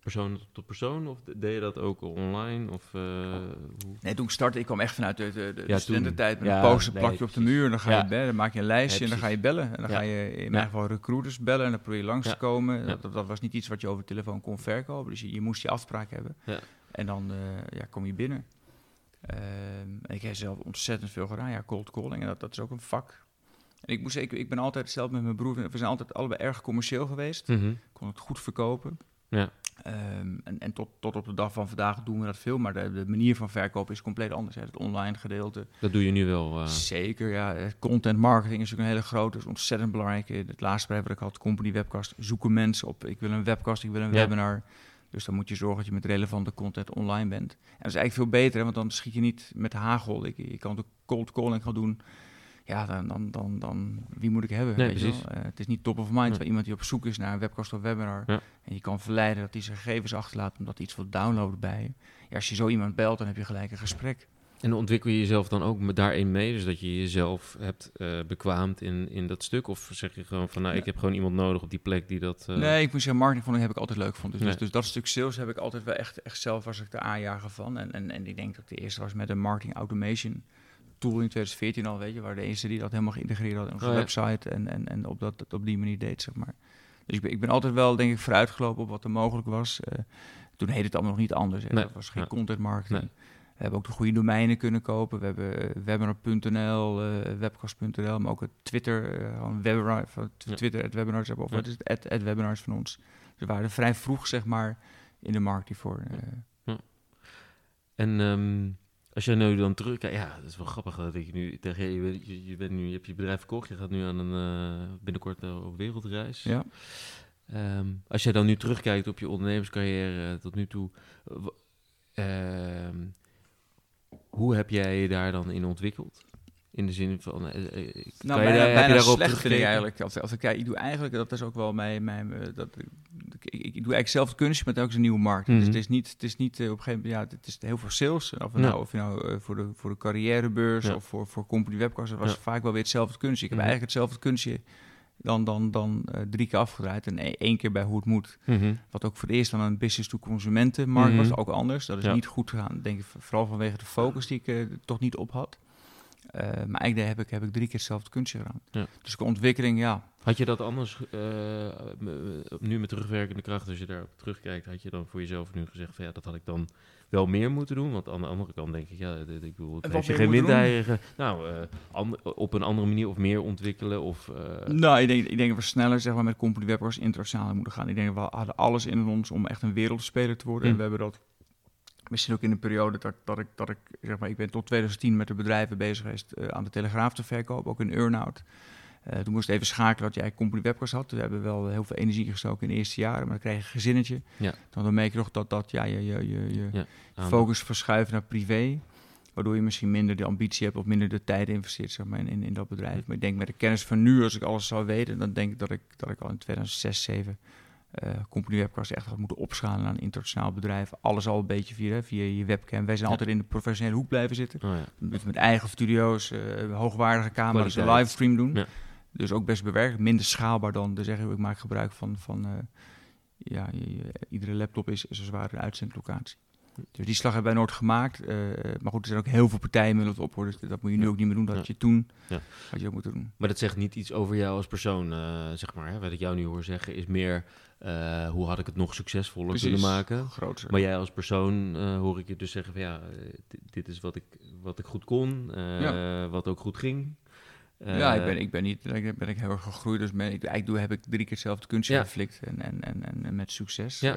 persoon tot persoon? Of deed je dat ook online? Of, eh, hoe? Nee, toen ik startte, ik kwam echt vanuit de, de, de Ja, studententijd met Ja, een poster nee, plak je op de muur en dan ga Ja. je bellen, dan maak je een lijstje en dan ga je bellen. En dan ga je in mijn geval recruiters bellen en dan probeer je langs te. Dat, dat, was niet iets wat je over telefoon kon verkopen, dus je, je moest die afspraak hebben. Ja. En dan ja, kom je binnen. Ehm, ik heb zelf ontzettend veel gedaan, ja, cold calling, en dat, dat is ook een vak. En ik zeggen, ik, ik ben altijd, zelf met mijn broer, we zijn altijd allebei erg commercieel geweest. Ik kon het goed verkopen. Ja. Ehm, en en tot, tot op de dag van vandaag doen we dat veel, maar de, de manier van verkopen is compleet anders. Hè. Het online gedeelte, Dat doe je nu wel. eh, zeker. Ja, content marketing is ook een hele grote, dat is ontzettend belangrijk. Eh, Het laatste bedrijf wat ik had, company webcast, zoeken mensen op. Ik wil een webcast, ik wil een Ja. webinar. Dus dan moet je zorgen dat je met relevante content online bent. En dat is eigenlijk veel beter, hè, want dan schiet je niet met hagel. Ik, je kan ook cold calling gaan doen. Ja, dan, dan, dan, dan wie moet ik hebben? Nee, weet je precies. wel? Eh, het is niet top of mind Nee. iemand die op zoek is naar een webcast of webinar. Ja. En je kan verleiden dat hij zijn gegevens achterlaat omdat hij iets wil downloaden bij je. Ja, als je zo iemand belt, dan heb je gelijk een gesprek. En ontwikkel je jezelf dan ook daarin mee? Dus dat je jezelf hebt eh, bekwaamd in, in dat stuk? Of zeg je gewoon van, nou, ik heb gewoon iemand nodig op die plek die dat... eh, Nee, ik moet zeggen, marketing heb ik altijd leuk gevonden. Dus, Nee. dus, dus dat stuk sales heb ik altijd wel echt, echt zelf was ik de aanjager van. En, en, en ik denk dat ik de eerste was met een marketing automation tool in 2014 al, weet je, waar de eerste die dat helemaal geïntegreerd had in onze Oh ja. website en, en, en op, dat, op die manier deed, zeg maar. Dus ik ben, ik ben altijd wel, denk ik, vooruitgelopen op wat er mogelijk was. Eh, toen heette het allemaal nog niet anders. Nee. Dat was geen Ja. content marketing. Nee. We hebben ook de goede domeinen kunnen kopen. We hebben eh, webinar.nl, eh, webcast.nl, maar ook het Twitter, gewoon webinar, Ja. Twitter, het webinars hebben, of Ja. wat is het, at, at webinars van ons. Dus we waren vrij vroeg, zeg maar, in de markt hiervoor. En ehm, als jij nu dan terug... Ja, dat is wel grappig dat ik nu tegen je... Je, bent- je, je bent nu, je hebt je bedrijf verkocht. Je gaat nu aan een eh, binnenkort op wereldreis. ja. Ehm, als jij dan nu terugkijkt op je ondernemerscarrière tot nu toe, eh, ehm, hoe heb jij je daar dan in ontwikkeld? In de zin van, eh, eh, kan Nou, je bijna, je bijna daarop slecht vind ik eigenlijk. Als, als ik, kijk, ik doe eigenlijk, dat is ook wel mijn... mijn eh, dat, ik, ik, ik doe eigenlijk zelf het kunstje, maar het is ook een nieuwe markt. Mhm. Dus het is niet, het is niet eh, op een gegeven moment... Ja, het is heel veel sales. Of, Ja. nou, of je nou eh, voor, de, voor de carrièrebeurs Ja. of voor, voor company webcast... was Ja. vaak wel weer hetzelfde kunstje. Ik heb Mhm. eigenlijk hetzelfde kunstje dan, dan, dan eh, drie keer afgedraaid. En e- één keer bij hoe het moet. Mhm. Wat ook voor het eerst dan een business-to-consumentenmarkt Mhm. was, ook anders. Dat is Ja. niet goed gegaan, denk ik, vooral vanwege de focus die ik eh, er toch niet op had. Eh, maar eigenlijk heb ik, heb ik drie keer hetzelfde kunstje gedaan. Ja. Dus qua ontwikkeling, ja. Had je dat anders, eh, m- nu met terugwerkende kracht, als je daarop terugkijkt, had je dan voor jezelf nu gezegd van ja, dat had ik dan wel meer moeten doen? Want aan de andere kant denk ik, ja, dit- ik bedoel, heeft wat je geen windeieren. Nou, eh, op een andere manier of meer ontwikkelen of... eh, nou, ik denk, ik denk dat we sneller zeg maar, met Company Webworks internationaal moeten gaan. Ik denk dat we hadden alles in ons om echt een wereldspeler te worden. Mm. En we hebben dat misschien ook in de periode dat, dat ik, dat ik, zeg maar, ik ben tot 2010 met de bedrijven bezig geweest eh, aan de Telegraaf te verkopen, ook in Earnout. Eh toen moest ik even schakelen dat jij Company Webworks had. We hebben wel heel veel energie gestoken in de eerste jaren, maar dan kreeg je een gezinnetje. Ja. Dan merk je nog dat, dat ja, je, je, je, je Ja, focus verschuift naar privé. Waardoor je misschien minder de ambitie hebt of minder de tijd investeert zeg maar, in, in, in dat bedrijf. Maar ik denk met de kennis van nu, als ik alles zou weten, dan denk ik dat ik, dat ik al in 2006, 2007 eh Company Webcast echt had moeten opschalen naar een internationaal bedrijf. Alles al een beetje via, via je webcam. Wij zijn Ja. altijd in de professionele hoek blijven zitten. Oh, ja. Met, met eigen studio's, eh, hoogwaardige camera's, een livestream doen. Ja. Dus ook best bewerkt, minder schaalbaar dan te zeggen, ik maak gebruik van, van eh, ja, je- je- iedere laptop is, is als het ware een uitzendlocatie. Dus die slag hebben wij nooit gemaakt. eh, maar goed, er zijn ook heel veel partijen met het op. hoor, Dus dat moet je nu Ja. ook niet meer doen. Dat Ja. je toen Ja. had je ook moeten doen. Maar dat zegt niet iets over jou als persoon, eh, zeg maar. Hè? Wat ik jou nu hoor zeggen is meer, eh, hoe had ik het nog succesvoller Precies. kunnen maken? Maar jij als persoon hoor ik je dus zeggen van ja, dit, is wat ik, wat ik goed kon, wat ook goed ging. ja, ik ben, ik ben niet, ik ben ik heel erg gegroeid. Dus ben, ik, eigenlijk doe, heb ik drie keer hetzelfde kunstje geflikt. En, en, en, en, met succes. Ja.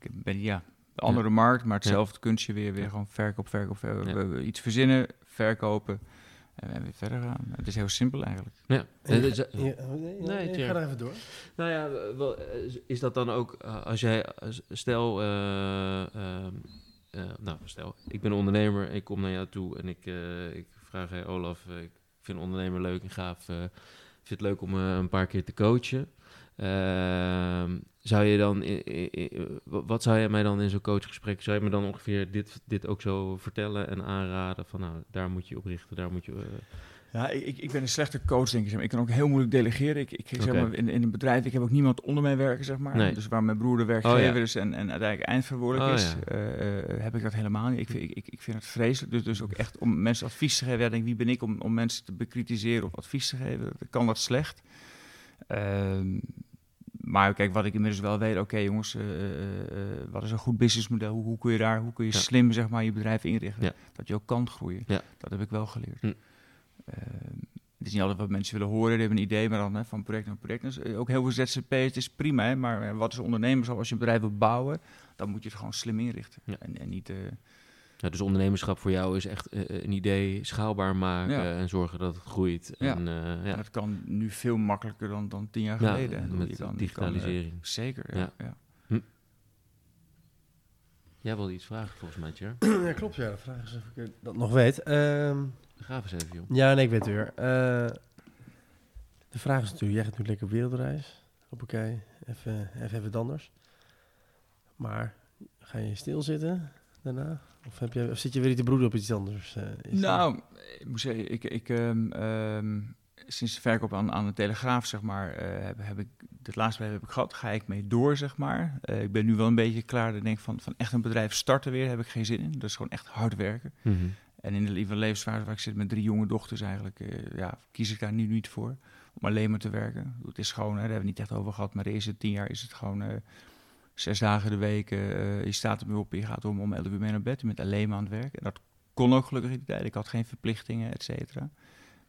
Ik ben, ja, de andere markt, maar Ja. hetzelfde kunstje weer. Weer gewoon verkoop, verkoop, verkoop. Ja. We- we Iets verzinnen, verkopen. En, weer verder gaan. Het is heel simpel eigenlijk. Ja. Is- nee, tuurlijk. ga er even door. Nou ja, wel, eh, is- is dat dan ook eh, als jij, stel, eh, ehm, eh, nou stel, ik ben ondernemer, ik kom naar jou toe en ik, eh, ik vraag, hey, Olaf, ik vind ondernemer leuk en gaaf, ik vind het leuk om een paar keer te coachen. Ehm, zou je dan, wat zou je mij dan in zo'n coachgesprek, zou je me dan ongeveer dit, dit ook zo vertellen en aanraden van nou, daar moet je op richten, daar moet je... eh, Ja, ik, ik- ben een slechte coach, denk ik. zeg maar. Ik kan ook heel moeilijk delegeren. Ik, ik, zeg maar, in, in een bedrijf, ik heb ook niemand onder mij werken, zeg maar. Nee. Dus waar mijn broer de werkgever Oh, ja. is en, en uiteindelijk eindverantwoordelijk Oh, is, ja. eh, eh, heb ik dat helemaal niet. Ik, vind- ik, ik, vind het vreselijk. Dus, dus ook echt om mensen advies te geven. Ja, denk, wie ben ik om, om mensen te bekritiseren of advies te geven? Kan dat slecht. Ehm, maar kijk, wat ik inmiddels wel weet, oké jongens, eh, eh, eh, wat is een goed businessmodel? Hoe, hoe kun je daar, hoe kun je Ja. slim zeg maar je bedrijf inrichten? Ja. Dat je ook kan groeien. Ja. Dat heb ik wel geleerd. Hm. Ehm, het is niet altijd wat mensen willen horen, die hebben een idee, maar dan hè, van project naar project. Dus, ook heel veel ZZP, het is prima, hè, maar wat is ondernemerschap? Als je een bedrijf wil bouwen, dan moet je het gewoon slim inrichten. En, en niet... eh, ja, dus ondernemerschap voor jou is echt eh, een idee schaalbaar maken Ja. en zorgen dat het groeit. Ja. En, eh, en ja. dat kan nu veel makkelijker dan, dan tien jaar Ja, geleden. Met je kan- je kan, eh, digitalisering. zeker, ja. Ja. ja. Jij wilde iets vragen volgens mij, Tjer. ja, klopt. Ja, de vraag is of ik eh, dat nog weet. Ehm, Ga eens even, joh. ja, nee, ik weet het weer. Eh, de vraag is natuurlijk, jij gaat nu lekker op wereldreis. Hoppakee, even, even, even anders. Maar ga je stilzitten daarna? Of, heb je, of zit je weer te broeden op iets anders? eh, Nou, ik moet zeggen, ik, ik, ehm, ehm, sinds de verkoop aan, aan de Telegraaf, zeg maar, eh, heb, heb ik, het laatste bedrijf heb ik gehad, ga ik mee door, zeg maar. Eh, ik ben nu wel een beetje klaar, ik denk van, van echt een bedrijf starten weer, heb ik geen zin in. Dat is gewoon echt hard werken. Mhm. En in de lieve levensfase waar ik zit met drie jonge dochters eigenlijk, eh, ja, kies ik daar nu niet voor. Om alleen maar te werken. Het is gewoon, hè, daar hebben we het niet echt over gehad, maar de eerste tien jaar is het gewoon eh, zes dagen de week. eh, je staat er weer op, je gaat om, om elf uur mee naar bed. Je bent alleen maar aan het werk. En dat kon ook gelukkig in die tijd. Ik had geen verplichtingen, et cetera.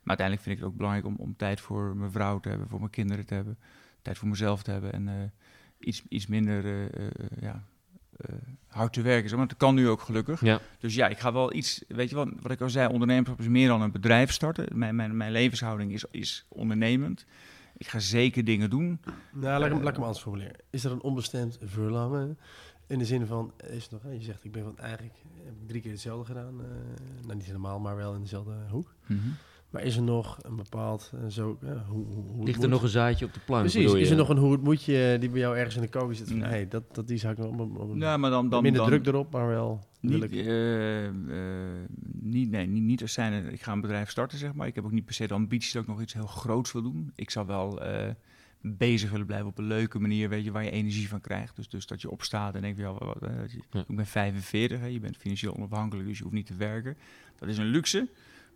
Maar uiteindelijk vind ik het ook belangrijk om, om tijd voor mijn vrouw te hebben, voor mijn kinderen te hebben. Tijd voor mezelf te hebben en eh, iets, iets minder eh, ja, hard te werken. Maar dat kan nu ook gelukkig. Ja, Dus ja, ik ga wel iets, weet je wat, wat ik al zei, ondernemerschap is meer dan een bedrijf starten. Mijn, mijn, mijn levenshouding is, is ondernemend. Ik ga zeker dingen doen. Nou, laat ik, hem, laat ik hem anders formuleren. Is er een onbestemd verlangen? In de zin van, is nog, je zegt, ik ben van eigenlijk heb ik drie keer hetzelfde gedaan. eh, nou, niet helemaal, maar wel in dezelfde hoek. Maar is er nog een bepaald, eh, zo, eh, hoe, hoe, ligt er moet? nog een zaadje op de plank? Precies, bedoel is er nog een hoe het moetje die bij jou ergens in de koker zit? Van, Nee. hey, dat, dat die zou ik nog op, op, Ja, maar dan... dan minder dan, druk erop, maar wel Niet, ik. eh, eh, niet, nee, niet, niet als zijn, ik ga een bedrijf starten, zeg maar. Ik heb ook niet per se de ambitie dat ik nog iets heel groots wil doen. Ik zou wel eh, bezig willen blijven op een leuke manier, weet je, waar je energie van krijgt. Dus, dus dat je opstaat en denkt, ja, wat, wat, eh, je- Ja. ik ben 45, hè, je bent financieel onafhankelijk, dus je hoeft niet te werken. Dat is een luxe.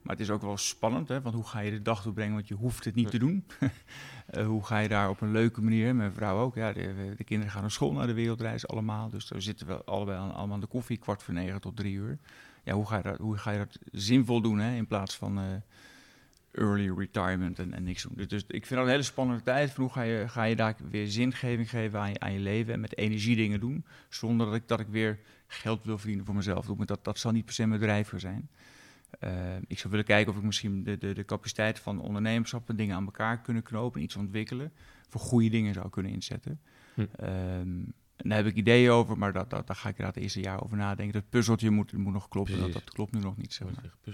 Maar het is ook wel spannend, hè, want hoe ga je de dag doorbrengen, want je hoeft het niet te doen. Eh, hoe ga je daar op een leuke manier, mijn vrouw ook, ja, de, de kinderen gaan naar school, naar de wereldreis allemaal. Dus daar zitten we allebei aan, allemaal aan de koffie, kwart voor negen tot drie uur. Ja, hoe ga je dat, hoe ga je dat zinvol doen, hè, in plaats van eh, early retirement en, en niks doen. Dus, dus ik vind dat een hele spannende tijd. Van hoe ga je, ga je daar weer zingeving geven aan je, aan je leven en met energie dingen doen, zonder dat ik, dat ik weer geld wil verdienen voor mezelf. Dat, dat zal niet per se mijn drijver zijn. Eh, ik zou willen kijken of ik misschien de, de, de capaciteit van ondernemerschap en dingen aan elkaar kunnen knopen, iets ontwikkelen, voor goede dingen zou kunnen inzetten. Hm. Ehm, en daar heb ik ideeën over, maar dat, dat, daar ga ik inderdaad het eerste jaar over nadenken. Dat puzzeltje moet, moet nog kloppen, dat, dat klopt nu nog niet. Zeg maar. Dat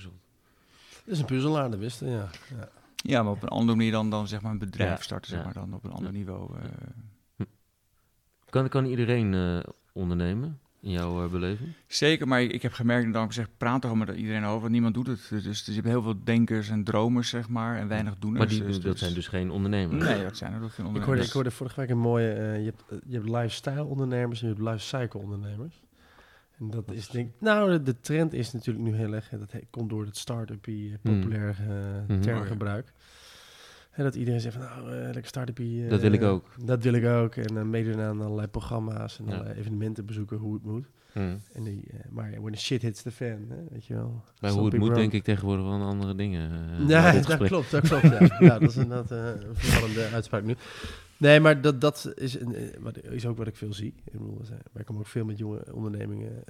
is een puzzelaar, dat wist je, ja. ja. Ja, maar op een andere manier dan, dan zeg maar een bedrijf Ja, starten, zeg ja. maar, dan op een ander niveau. eh. Kan, kan iedereen eh, ondernemen, in jouw eh, beleving? Zeker, maar ik, ik heb gemerkt, en daarom zeg ik, praat er gewoon met iedereen over, want niemand doet het. Dus, dus je hebt heel veel denkers en dromers, zeg maar, en weinig doeners. Maar die, dus, dat dus- zijn dus geen ondernemers? Nee, dat zijn er ook geen Ik hoorde, ondernemers. ik hoorde vorige week een mooie, eh, je, hebt, eh, je hebt lifestyle ondernemers en je hebt lifecycle ondernemers. En dat is denk nou, de, de trend is natuurlijk nu heel erg, hè, dat he- komt door het start-upie, Hmm. populair eh, Mhm. termgebruik. En dat iedereen zegt van, nou, eh, lekker start-upie. eh, Dat wil ik ook. Dat wil ik ook. En dan meedoen aan allerlei programma's en Ja. allerlei evenementen bezoeken, hoe het moet. Hm. En die, eh, maar when the shit hits the fan, hè, weet je wel. Bij Some hoe het moet, denk ik tegenwoordig wel aan andere dingen. eh, Ja, dat gesprek. klopt, dat klopt. Ja. ja, dat is inderdaad eh, een vervallende uitspraak nu. Nee, maar dat, dat is, een, eh, wat, is ook wat ik veel zie. Ik bedoel, eh, wij komen ook veel met jonge ondernemingen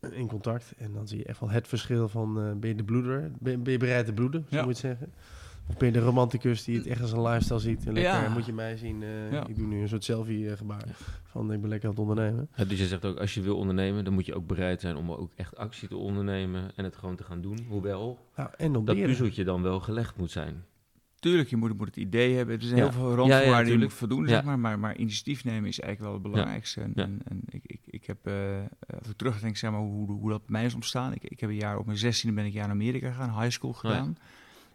eh, in contact. En dan zie je echt wel het verschil van, eh, ben je de bloeder? Ben, ben je bereid te bloeden, zo Ja. moet je zeggen? Of ben je de romanticus die het echt als een lifestyle ziet? En lekker, Ja. moet je mij zien, eh, Ja. ik doe nu een soort selfie-gebaar. Van, ik ben lekker aan het ondernemen. Ja, dus je zegt ook, als je wil ondernemen, dan moet je ook bereid zijn om ook echt actie te ondernemen en het gewoon te gaan doen. Hoewel Nou, en dat puzzeltje dan wel gelegd moet zijn. Tuurlijk, je moet, moet het idee hebben. Er zijn Ja. heel veel Ja, ja, randvoorwaarden die je moet voldoen, Ja. zeg maar. maar. Maar initiatief nemen is eigenlijk wel het belangrijkste. En, Ja. en, en ik, ik, ik heb, eh als ik terugdenk, zeg maar, hoe, hoe dat bij mij is ontstaan. Ik, ik heb een jaar, op mijn zestiende ben ik een jaar naar Amerika gegaan, high school Oh ja. gedaan.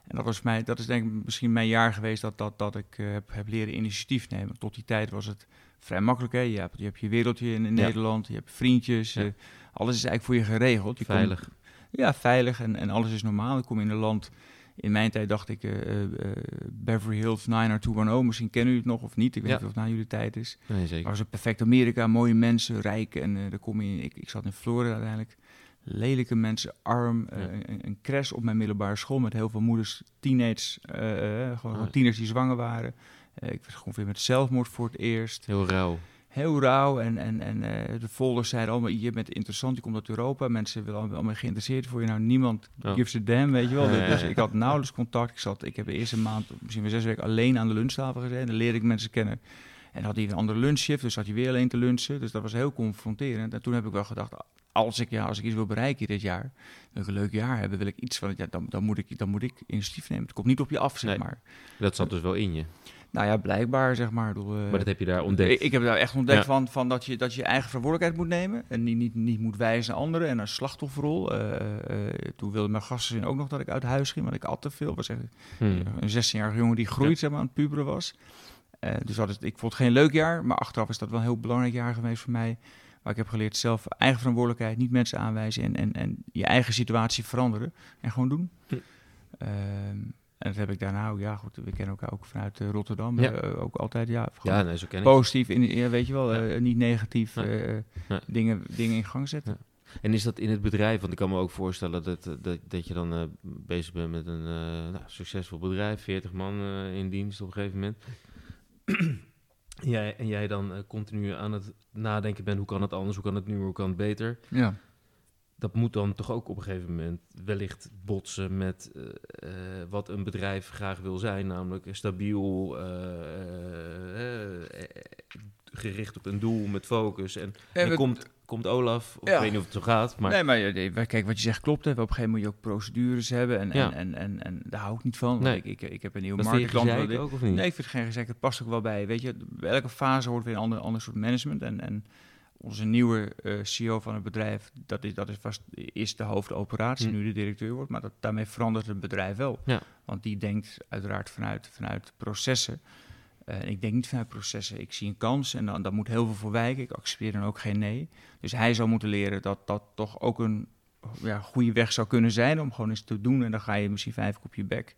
En dat was mij, dat is denk ik misschien mijn jaar geweest dat, dat, dat ik eh, heb, heb leren initiatief nemen. Tot die tijd was het vrij makkelijk. Hè? Je, hebt, je hebt je wereldje in, in Ja. Nederland, je hebt vriendjes. Ja. eh, alles is eigenlijk voor je geregeld. Je komt- Veilig. ja, veilig en, en alles is normaal. Ik kom in een land. In mijn tijd dacht ik eh, Beverly Hills 90210. Misschien kennen jullie het nog of niet. Ik weet Ja. niet of het na jullie tijd is. Nee, zeker. was een perfect Amerika. Mooie mensen, rijk. En daar kom je in. Ik, ik zat in Florida uiteindelijk. Lelijke mensen, arm. eh, een, een crash op mijn middelbare school met heel veel moeders, teenagers. eh, eh, gewoon Ah. tieners die zwanger waren. Ik was gewoon weer met zelfmoord voor het eerst Heel rauw. heel rauw. En, en, en de folders zeiden allemaal, je bent interessant, je komt uit Europa. Mensen willen allemaal, geïnteresseerd voor je. Nou, niemand Oh. gives a damn, weet je wel. Ja, Dus ik had nauwelijks contact. Ik, zat, ik heb de eerste maand, misschien wel zes weken, alleen aan de lunchtafel gezeten. Dan leerde ik mensen kennen. En dan had hij een andere lunchshift, dus had hij weer alleen te lunchen. Dus dat was heel confronterend. En toen heb ik wel gedacht, als ik, ja, als ik iets wil bereiken dit jaar, wil ik een leuk jaar hebben, wil ik iets van, ja, dan, dan, moet ik, dan moet ik initiatief nemen. Het komt niet op je af, zeg Nee. maar. Dat zat dus wel in je. Nou ja, blijkbaar, zeg maar. Eh, Maar dat heb je daar ontdekt. ik, ik heb daar echt ontdekt Ja. van, van dat, je, dat je eigen verantwoordelijkheid moet nemen. En niet, niet, niet moet wijzen naar anderen en een slachtofferrol. Eh, eh, toen wilden mijn gasten ook nog dat ik uit huis ging, want ik at te veel. Was echt Hmm. een 16-jarige jongen die groeit, zeg maar, aan het puberen was. Eh, dus dat is, ik vond het geen leuk jaar, maar achteraf is dat wel een heel belangrijk jaar geweest voor mij. Waar ik heb geleerd zelf eigen verantwoordelijkheid, niet mensen aanwijzen en, en, en je eigen situatie veranderen en gewoon doen. Hm. Ehm, en dat heb ik daarna ook, ja goed, we kennen elkaar ook vanuit eh, Rotterdam. Ja. eh, ook altijd, ja, Ja, nee, zo ken ik. positief, in, ja, weet je wel, Ja. eh, niet negatief Ja. eh, Ja. Dingen, dingen in gang zetten. En is dat in het bedrijf? Want ik kan me ook voorstellen dat, dat, dat je dan eh, bezig bent met een eh, nou, succesvol bedrijf, 40 man eh, in dienst op een gegeven moment. jij, en jij dan eh, continu aan het nadenken bent, hoe kan het anders, hoe kan het nu, hoe kan het beter? Ja. Dat moet dan toch ook op een gegeven moment wellicht botsen met eh, eh, wat een bedrijf graag wil zijn, namelijk stabiel, gericht op een doel met focus. En, en we- komt, komt Olaf, of Ja. ik weet niet of het zo gaat, maar... Nee, maar maar kijk, wat je zegt klopt. Hè. Op een gegeven moment moet je ook procedures hebben. En, Ja. en, en, en, en daar hou ik niet van. Nee. ik, ik, ik heb een nieuwe ook, of niet? Nee, ik vind het geen gezeik. Het past ook wel bij. Weet je, bij elke fase hoort weer een ander, ander soort management. En, en onze nieuwe eh, CEO van het bedrijf, dat is, dat is vast is de hoofdoperatie, Hm. nu de directeur wordt. Maar dat, daarmee verandert het bedrijf wel. Ja. Want die denkt uiteraard vanuit, vanuit processen. Eh, ik denk niet vanuit processen. Ik zie een kans en dan, daar moet heel veel voor wijken. Ik accepteer dan ook geen nee. Dus hij zou moeten leren dat dat toch ook een ja, goede weg zou kunnen zijn om gewoon eens te doen. En dan ga je misschien vijf keer op je bek.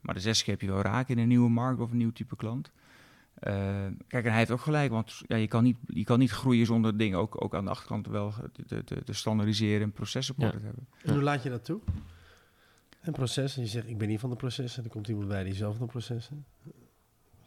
Maar de zes keer heb je wel raak in een nieuwe markt of een nieuw type klant. Eh, kijk, en hij heeft ook gelijk, want ja, je, kan niet, je kan niet groeien zonder dingen ook, ook aan de achterkant wel te, te, te standaardiseren en processen op Ja. hebben. En hoe laat je dat toe? Een proces. En je zegt, ik ben niet van de processen. Er komt iemand bij die zelf van de processen.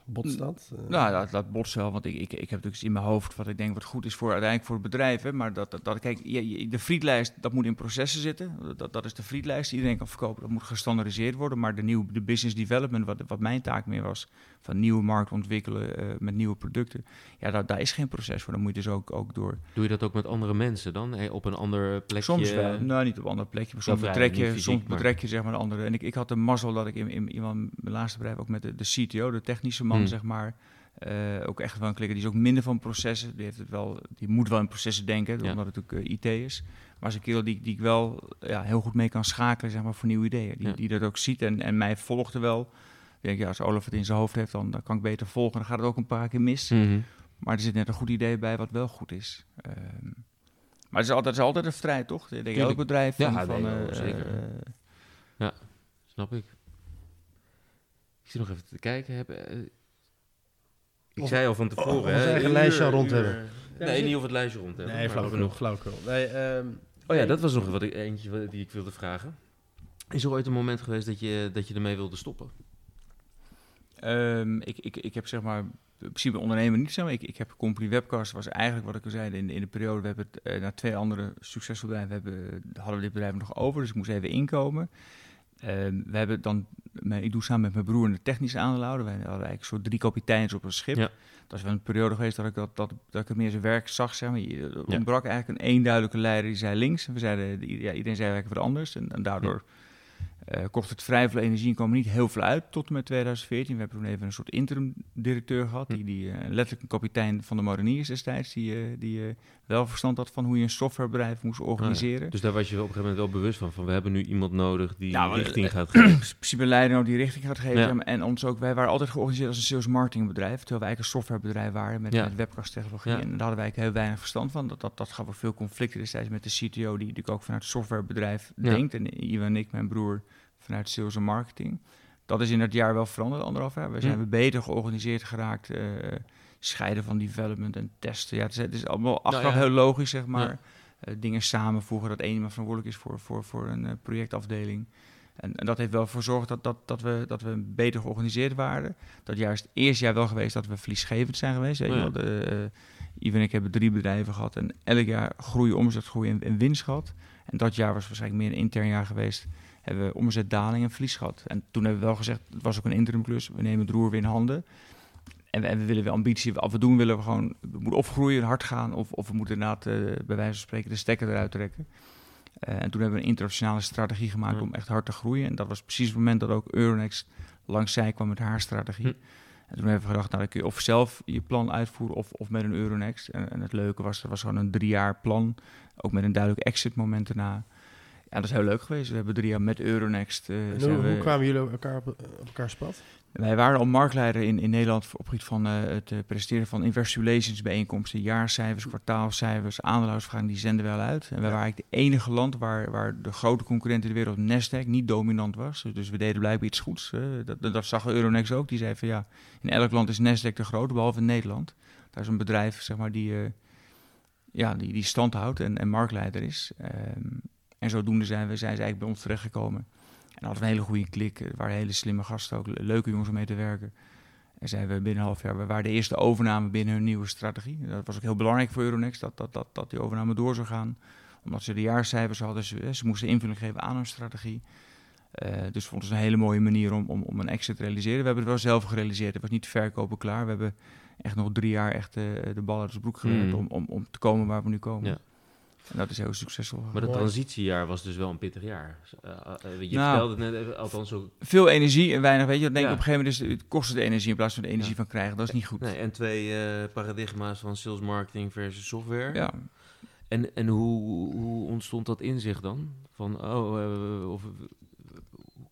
Botst dat? Eh, Nou, dat, dat botst wel, want ik, ik, ik heb natuurlijk iets in mijn hoofd wat ik denk wat goed is voor uiteindelijk voor het bedrijf. Hè, maar dat, dat, dat kijk, de frietlijst, dat moet in processen zitten. Dat, dat is de frietlijst die iedereen kan verkopen. Dat moet gestandardiseerd worden. Maar de, nieuwe, de business development, wat, wat mijn taak meer was, van nieuwe markt ontwikkelen eh, met nieuwe producten. Ja, daar, daar is geen proces voor. Dan moet je dus ook, ook door. Doe je dat ook met andere mensen dan? Eh, op een ander plekje? Soms wel, nou niet op een ander plekje, maar soms betrek je, fysiek, soms maar- betrek je zeg maar een andere. En ik, ik had de mazzel dat ik in, in, in mijn laatste bedrijf ook met de, de CTO, de technische man, Hmm. zeg maar, eh, ook echt wel een klikker. Die is ook minder van processen. Die, heeft het wel, die moet wel in processen denken, Ja. omdat het natuurlijk eh, IT is. Maar is een kerel die, die ik wel ja, heel goed mee kan schakelen zeg maar, voor nieuwe ideeën. Die, Ja. die dat ook ziet en, en mij volgde wel. Ik denk, ja, als Olaf het in zijn hoofd heeft, dan, dan kan ik beter volgen. Dan gaat het ook een paar keer mis. Mhm. Maar er zit net een goed idee bij wat wel goed is. Ehm, maar het is, altijd, het is altijd een strijd, toch? Ik denk elk bedrijf. Ja, van, nee, van, eh, zeker. eh, Snap ik. Ik zit nog even te kijken. Heb, eh, ik Of- zei al van tevoren. of hè, ons eigen een lijstje al rond uur- hebben. Nee, niet of het lijstje rond hebben. Nee, maar flauw of genoeg. Flauwekul. Nee, ehm, Oh ja, dat was nog wat ik, eentje wat- die ik wilde vragen. Is er ooit een moment geweest dat je, dat je ermee wilde stoppen? Ehm, ik, ik, ik heb zeg maar, in principe ondernemer niet zeg maar. Ik, ik heb Company Webcast, was eigenlijk wat ik al zei in, in de periode. We hebben het, eh, naar twee andere succesvolle bedrijven hebben, hadden we dit bedrijf nog over, dus ik moest even inkomen. Ehm, we hebben dan, ik doe samen met mijn broer een technische aandeelhouder. We hadden eigenlijk zo drie kapiteins op een schip. Ja. Dat is wel een periode geweest dat ik, dat, dat, dat ik het meer zijn werk zag. Zeg maar. Je- Er Ja. ontbrak eigenlijk een eenduidelijke leider die zei links. En we zeiden, ja, iedereen zei eigenlijk wat anders. En, en daardoor Uh, kocht het vrij veel energie en kwam er niet heel veel uit tot en met 2014. We hebben toen even een soort interim directeur gehad, die, die uh, letterlijk een kapitein van de mariniers destijds, die, uh, die wel verstand had van hoe je een softwarebedrijf moest organiseren. ja. Dus daar was je op een gegeven moment wel bewust van, van we hebben nu iemand nodig die nou, richting gaat geven. In principe leider die richting gaat geven. Ja. En ons ook, wij waren altijd georganiseerd als een sales marketing bedrijf, terwijl wij eigenlijk een softwarebedrijf waren met, met webcast technologie. En daar hadden wij heel weinig verstand van. Dat, dat, dat gaf ook veel conflicten destijds met de CTO, die natuurlijk ook vanuit het softwarebedrijf denkt. En Ivan en ik, mijn broer vanuit sales en marketing. Dat is in het jaar wel veranderd, anderhalf jaar. We zijn we beter georganiseerd geraakt. Uh, scheiden van development en testen. Ja, het is, het is allemaal achteraf nou heel logisch, zeg maar. Uh, dingen samenvoegen, dat één iemand verantwoordelijk is voor, voor, voor een uh, projectafdeling. En, en, dat heeft wel voor gezorgd dat, dat, dat, we, dat we beter georganiseerd waren. Dat juist het eerste jaar wel geweest dat we verliesgevend zijn geweest. Oh, ja. de, Ivan en ik hebben drie bedrijven gehad en elk jaar groei, omzetgroei en, en winst gehad. En dat jaar was waarschijnlijk meer een intern jaar geweest hebben we omzetdaling en verlies gehad. En toen hebben we wel gezegd, het was ook een interimklus, we nemen het roer weer in handen. En we, en we willen weer ambitie, wat we doen willen we gewoon, we moeten of groeien, hard gaan, of, of we moeten inderdaad uh, bij wijze van spreken de stekker eruit trekken. Uh, en toen hebben we een internationale strategie gemaakt om echt hard te groeien. En dat was precies het moment dat ook Euronext langs zij kwam met haar strategie. Hm. En toen hebben we gedacht, nou dan kun je of zelf je plan uitvoeren of, of met een Euronext. En, en het leuke was, er was gewoon een drie jaar plan, ook met een duidelijk exit moment daarna. Ja, dat is heel leuk geweest. We hebben drie jaar met Euronext. Uh, hoe, hoe kwamen jullie op elkaar op, elkaar pad? Wij waren al marktleider in, in Nederland op het gebied van uh, het presenteren van investor relations bijeenkomsten, jaarcijfers, kwartaalcijfers, aandeelhoudersvergaderingen, die zenden we wel uit. En wij waren eigenlijk het enige land waar, waar de grote concurrent in de wereld, Nasdaq, niet dominant was. Dus, dus we deden blijkbaar iets goeds. dat, dat zag Euronext ook. Die zei van ja, in elk land is Nasdaq de grote, behalve in Nederland. Daar is een bedrijf zeg maar, die, ja, die, die stand houdt en, en marktleider is. Um, en zodoende zijn, we, zijn ze eigenlijk bij ons terechtgekomen. En hadden een hele goede klik. Er waren hele slimme gasten, ook leuke jongens om mee te werken. En zijn we binnen een half jaar, we waren de eerste overname binnen hun nieuwe strategie. Dat was ook heel belangrijk voor Euronext, dat, dat, dat, dat die overname door zou gaan. Omdat ze de jaarcijfers hadden, ze, ze moesten invulling geven aan hun strategie. Uh, dus vond het een hele mooie manier om, om, om een exit te realiseren. We hebben het wel zelf gerealiseerd. Het was niet verkopen klaar. We hebben echt nog drie jaar echt uh, de bal uit de broek gewerkt mm. om, om, om te komen waar we nu komen. Ja. En dat is heel succesvol. Maar dat transitiejaar was dus wel een pittig jaar. Uh, uh, je nou, vertelde het net, althans ook... Veel energie en weinig, weet je. Dan denk ik op een gegeven moment, is het kost de energie in plaats van de energie ja. van krijgen. Dat is niet goed. Nee, en twee uh, paradigma's van sales marketing versus software. Ja. En, en hoe, hoe ontstond dat inzicht dan? Van, oh, of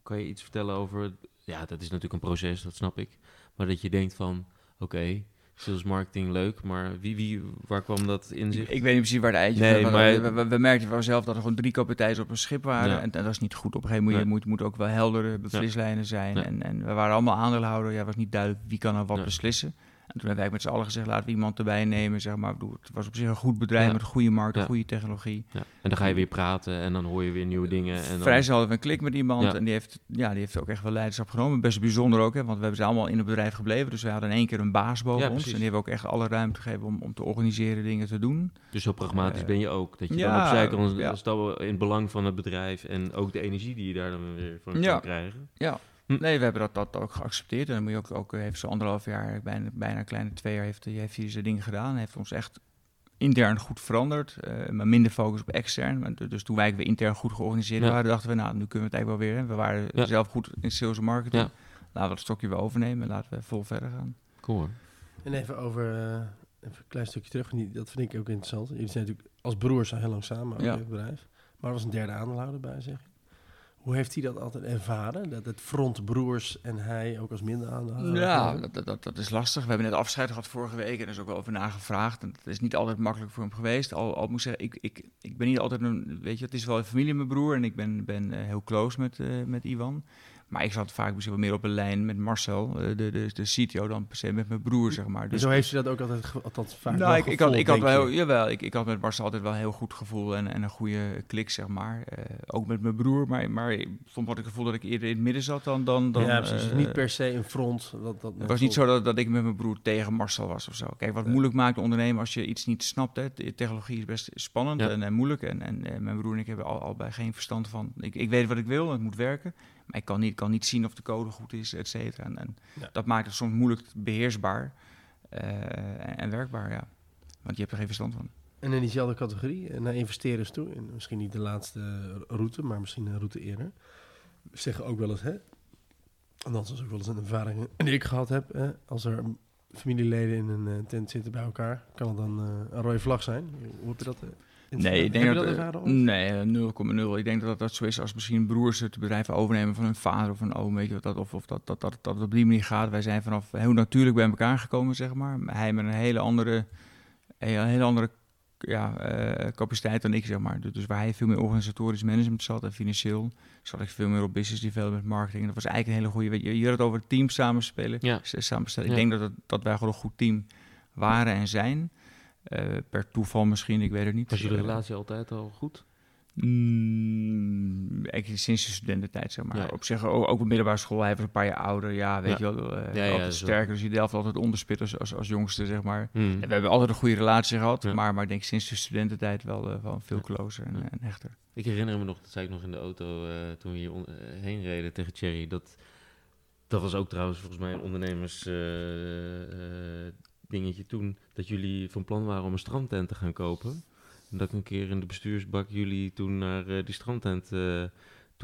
kan je iets vertellen over... Ja, dat is natuurlijk een proces, dat snap ik. Maar dat je denkt van, oké... Okay, sales marketing leuk, maar wie, wie, waar kwam dat in zich? Ik weet niet precies waar de eitje nee, maar we, we, we, merkten van zelf dat er gewoon drie kapiteins op een schip waren. En, en, dat is niet goed. Op een gegeven moment moet, moet ook wel heldere beslislijnen zijn. En, en we waren allemaal aandeelhouder. Ja, was niet duidelijk wie kan er wat beslissen. En toen hebben wij met z'n allen gezegd, laten we iemand erbij nemen. Zeg maar. Het was op zich een goed bedrijf met een goede markt, een goede technologie. Ja. En dan ga je weer praten en dan hoor je weer nieuwe dingen. En dan... Vrij hadden we een klik met iemand en die heeft, ja, die heeft ook echt wel leiderschap genomen. Best bijzonder ook, hè, want we hebben ze allemaal in het bedrijf gebleven. Dus we hadden in één keer een baas boven ons. En die hebben ook echt alle ruimte gegeven om, om te organiseren, dingen te doen. Dus zo pragmatisch uh, ben je ook. Dat je dan opzij kan stappen in het belang van het bedrijf en ook de energie die je daar dan weer van kan krijgen. Ja, Hm. Nee, we hebben dat, dat ook geaccepteerd. En dan moet je ook, ook heeft zo anderhalf jaar, bijna, bijna een kleine twee jaar, heeft, heeft hij zijn dingen gedaan. Heeft ons echt intern goed veranderd, uh, maar minder focus op extern. Dus toen wij weer intern goed georganiseerd waren, dachten we, nou, nu kunnen we het eigenlijk wel weer. Hè. We waren zelf goed in sales en marketing. Ja. Laten we het stokje weer overnemen en laten we vol verder gaan. Cool. En even over, uh, even een klein stukje terug, dat vind ik ook interessant. Jullie zijn natuurlijk als broers al heel lang samen, ook in het bedrijf. Maar er was een derde aandeelhouder bij, zeg je? Hoe heeft hij dat altijd ervaren? Dat het front broers en hij ook als minder aan Ja, dat, dat, dat, is lastig. We hebben net afscheid gehad vorige week en er is ook wel over nagevraagd. En dat is niet altijd makkelijk voor hem geweest. Al, al moet zeggen, ik, ik, ik ben niet altijd een... Weet je, het is wel een familie, mijn broer. En ik ben, ben uh, heel close met, uh, met Ivan. Maar ik zat vaak misschien wel meer op een lijn met Marcel, eh, de, de, de CTO, dan per se met mijn broer, zeg maar. Dus zo heeft hij dat ook altijd, altijd vaak nou, ik, ik, had, ik had wel, jawel, ik, ik had met Marcel altijd wel een heel goed gevoel en, en een goede klik, zeg maar. Uh, ook met mijn broer, maar, maar ik vond wat ik gevoel dat ik eerder in het midden zat dan... dan, dan ja, precies. Uh, niet per se een front. Dat, dat het was niet zo dat, dat ik met mijn broer tegen Marcel was of zo. Kijk, wat moeilijk maakt ondernemen als je iets niet snapt. Hè. De technologie is best spannend ja. en, en, moeilijk. En, en mijn broer en ik hebben al, al bij geen verstand van... Ik, ik weet wat ik wil, het moet werken. Maar ik kan niet, kan niet zien of de code goed is, et cetera. En, en dat maakt het soms moeilijk beheersbaar uh, en, en, werkbaar, ja. Want je hebt er geen verstand van. En in diezelfde categorie, naar investeerders toe, in misschien niet de laatste route, maar misschien een route eerder. zeggen ook wel eens, hè? En dat is ook wel eens een ervaring die ik gehad heb. Hè? Als er familieleden in een eh, tent zitten bij elkaar, kan het dan eh, een rode vlag zijn? Hoe heb je dat? eh, Nee, ik denk dat, dat nee, eh, 0,0. Ik denk dat dat zo is als misschien broers het bedrijf overnemen van hun vader of een oom, weet je wat dat, of, of dat, dat, dat, dat het op die manier gaat. Wij zijn vanaf heel natuurlijk bij elkaar gekomen, zeg maar. Hij met een hele andere, een hele andere ja, eh, capaciteit dan ik, zeg maar. Dus, dus waar hij veel meer organisatorisch management zat en financieel, zat ik veel meer op business development, marketing. En dat was eigenlijk een hele goede, weet je, je had het over team samenspelen. Ja. samenstellen. Ja. Ik denk dat, het, dat wij gewoon een goed team waren en zijn. Eh, per toeval misschien, ik weet het niet. Was jullie Eh, relatie altijd al goed? Mm, eigenlijk sinds de studententijd, zeg maar. Ja. Op zich ook, ook op middelbare school. Hij was een paar jaar ouder. Ja, weet Ja. je wel. eh, Ja, altijd sterker. Dus je delft altijd onderspit als, als, als jongste, zeg maar. Hmm. En we hebben altijd een goede relatie gehad. Maar, maar ik denk sinds de studententijd wel, wel veel closer en, en hechter. Ik herinner me nog, dat zei ik nog in de auto toen we hier on- heen reden tegen Thierry. Dat, dat was ook trouwens volgens mij een ondernemers dingetje toen. Dat jullie van plan waren om een strandtent te gaan kopen. En dat ik een keer in de bestuursbak jullie toen naar eh, die strandtent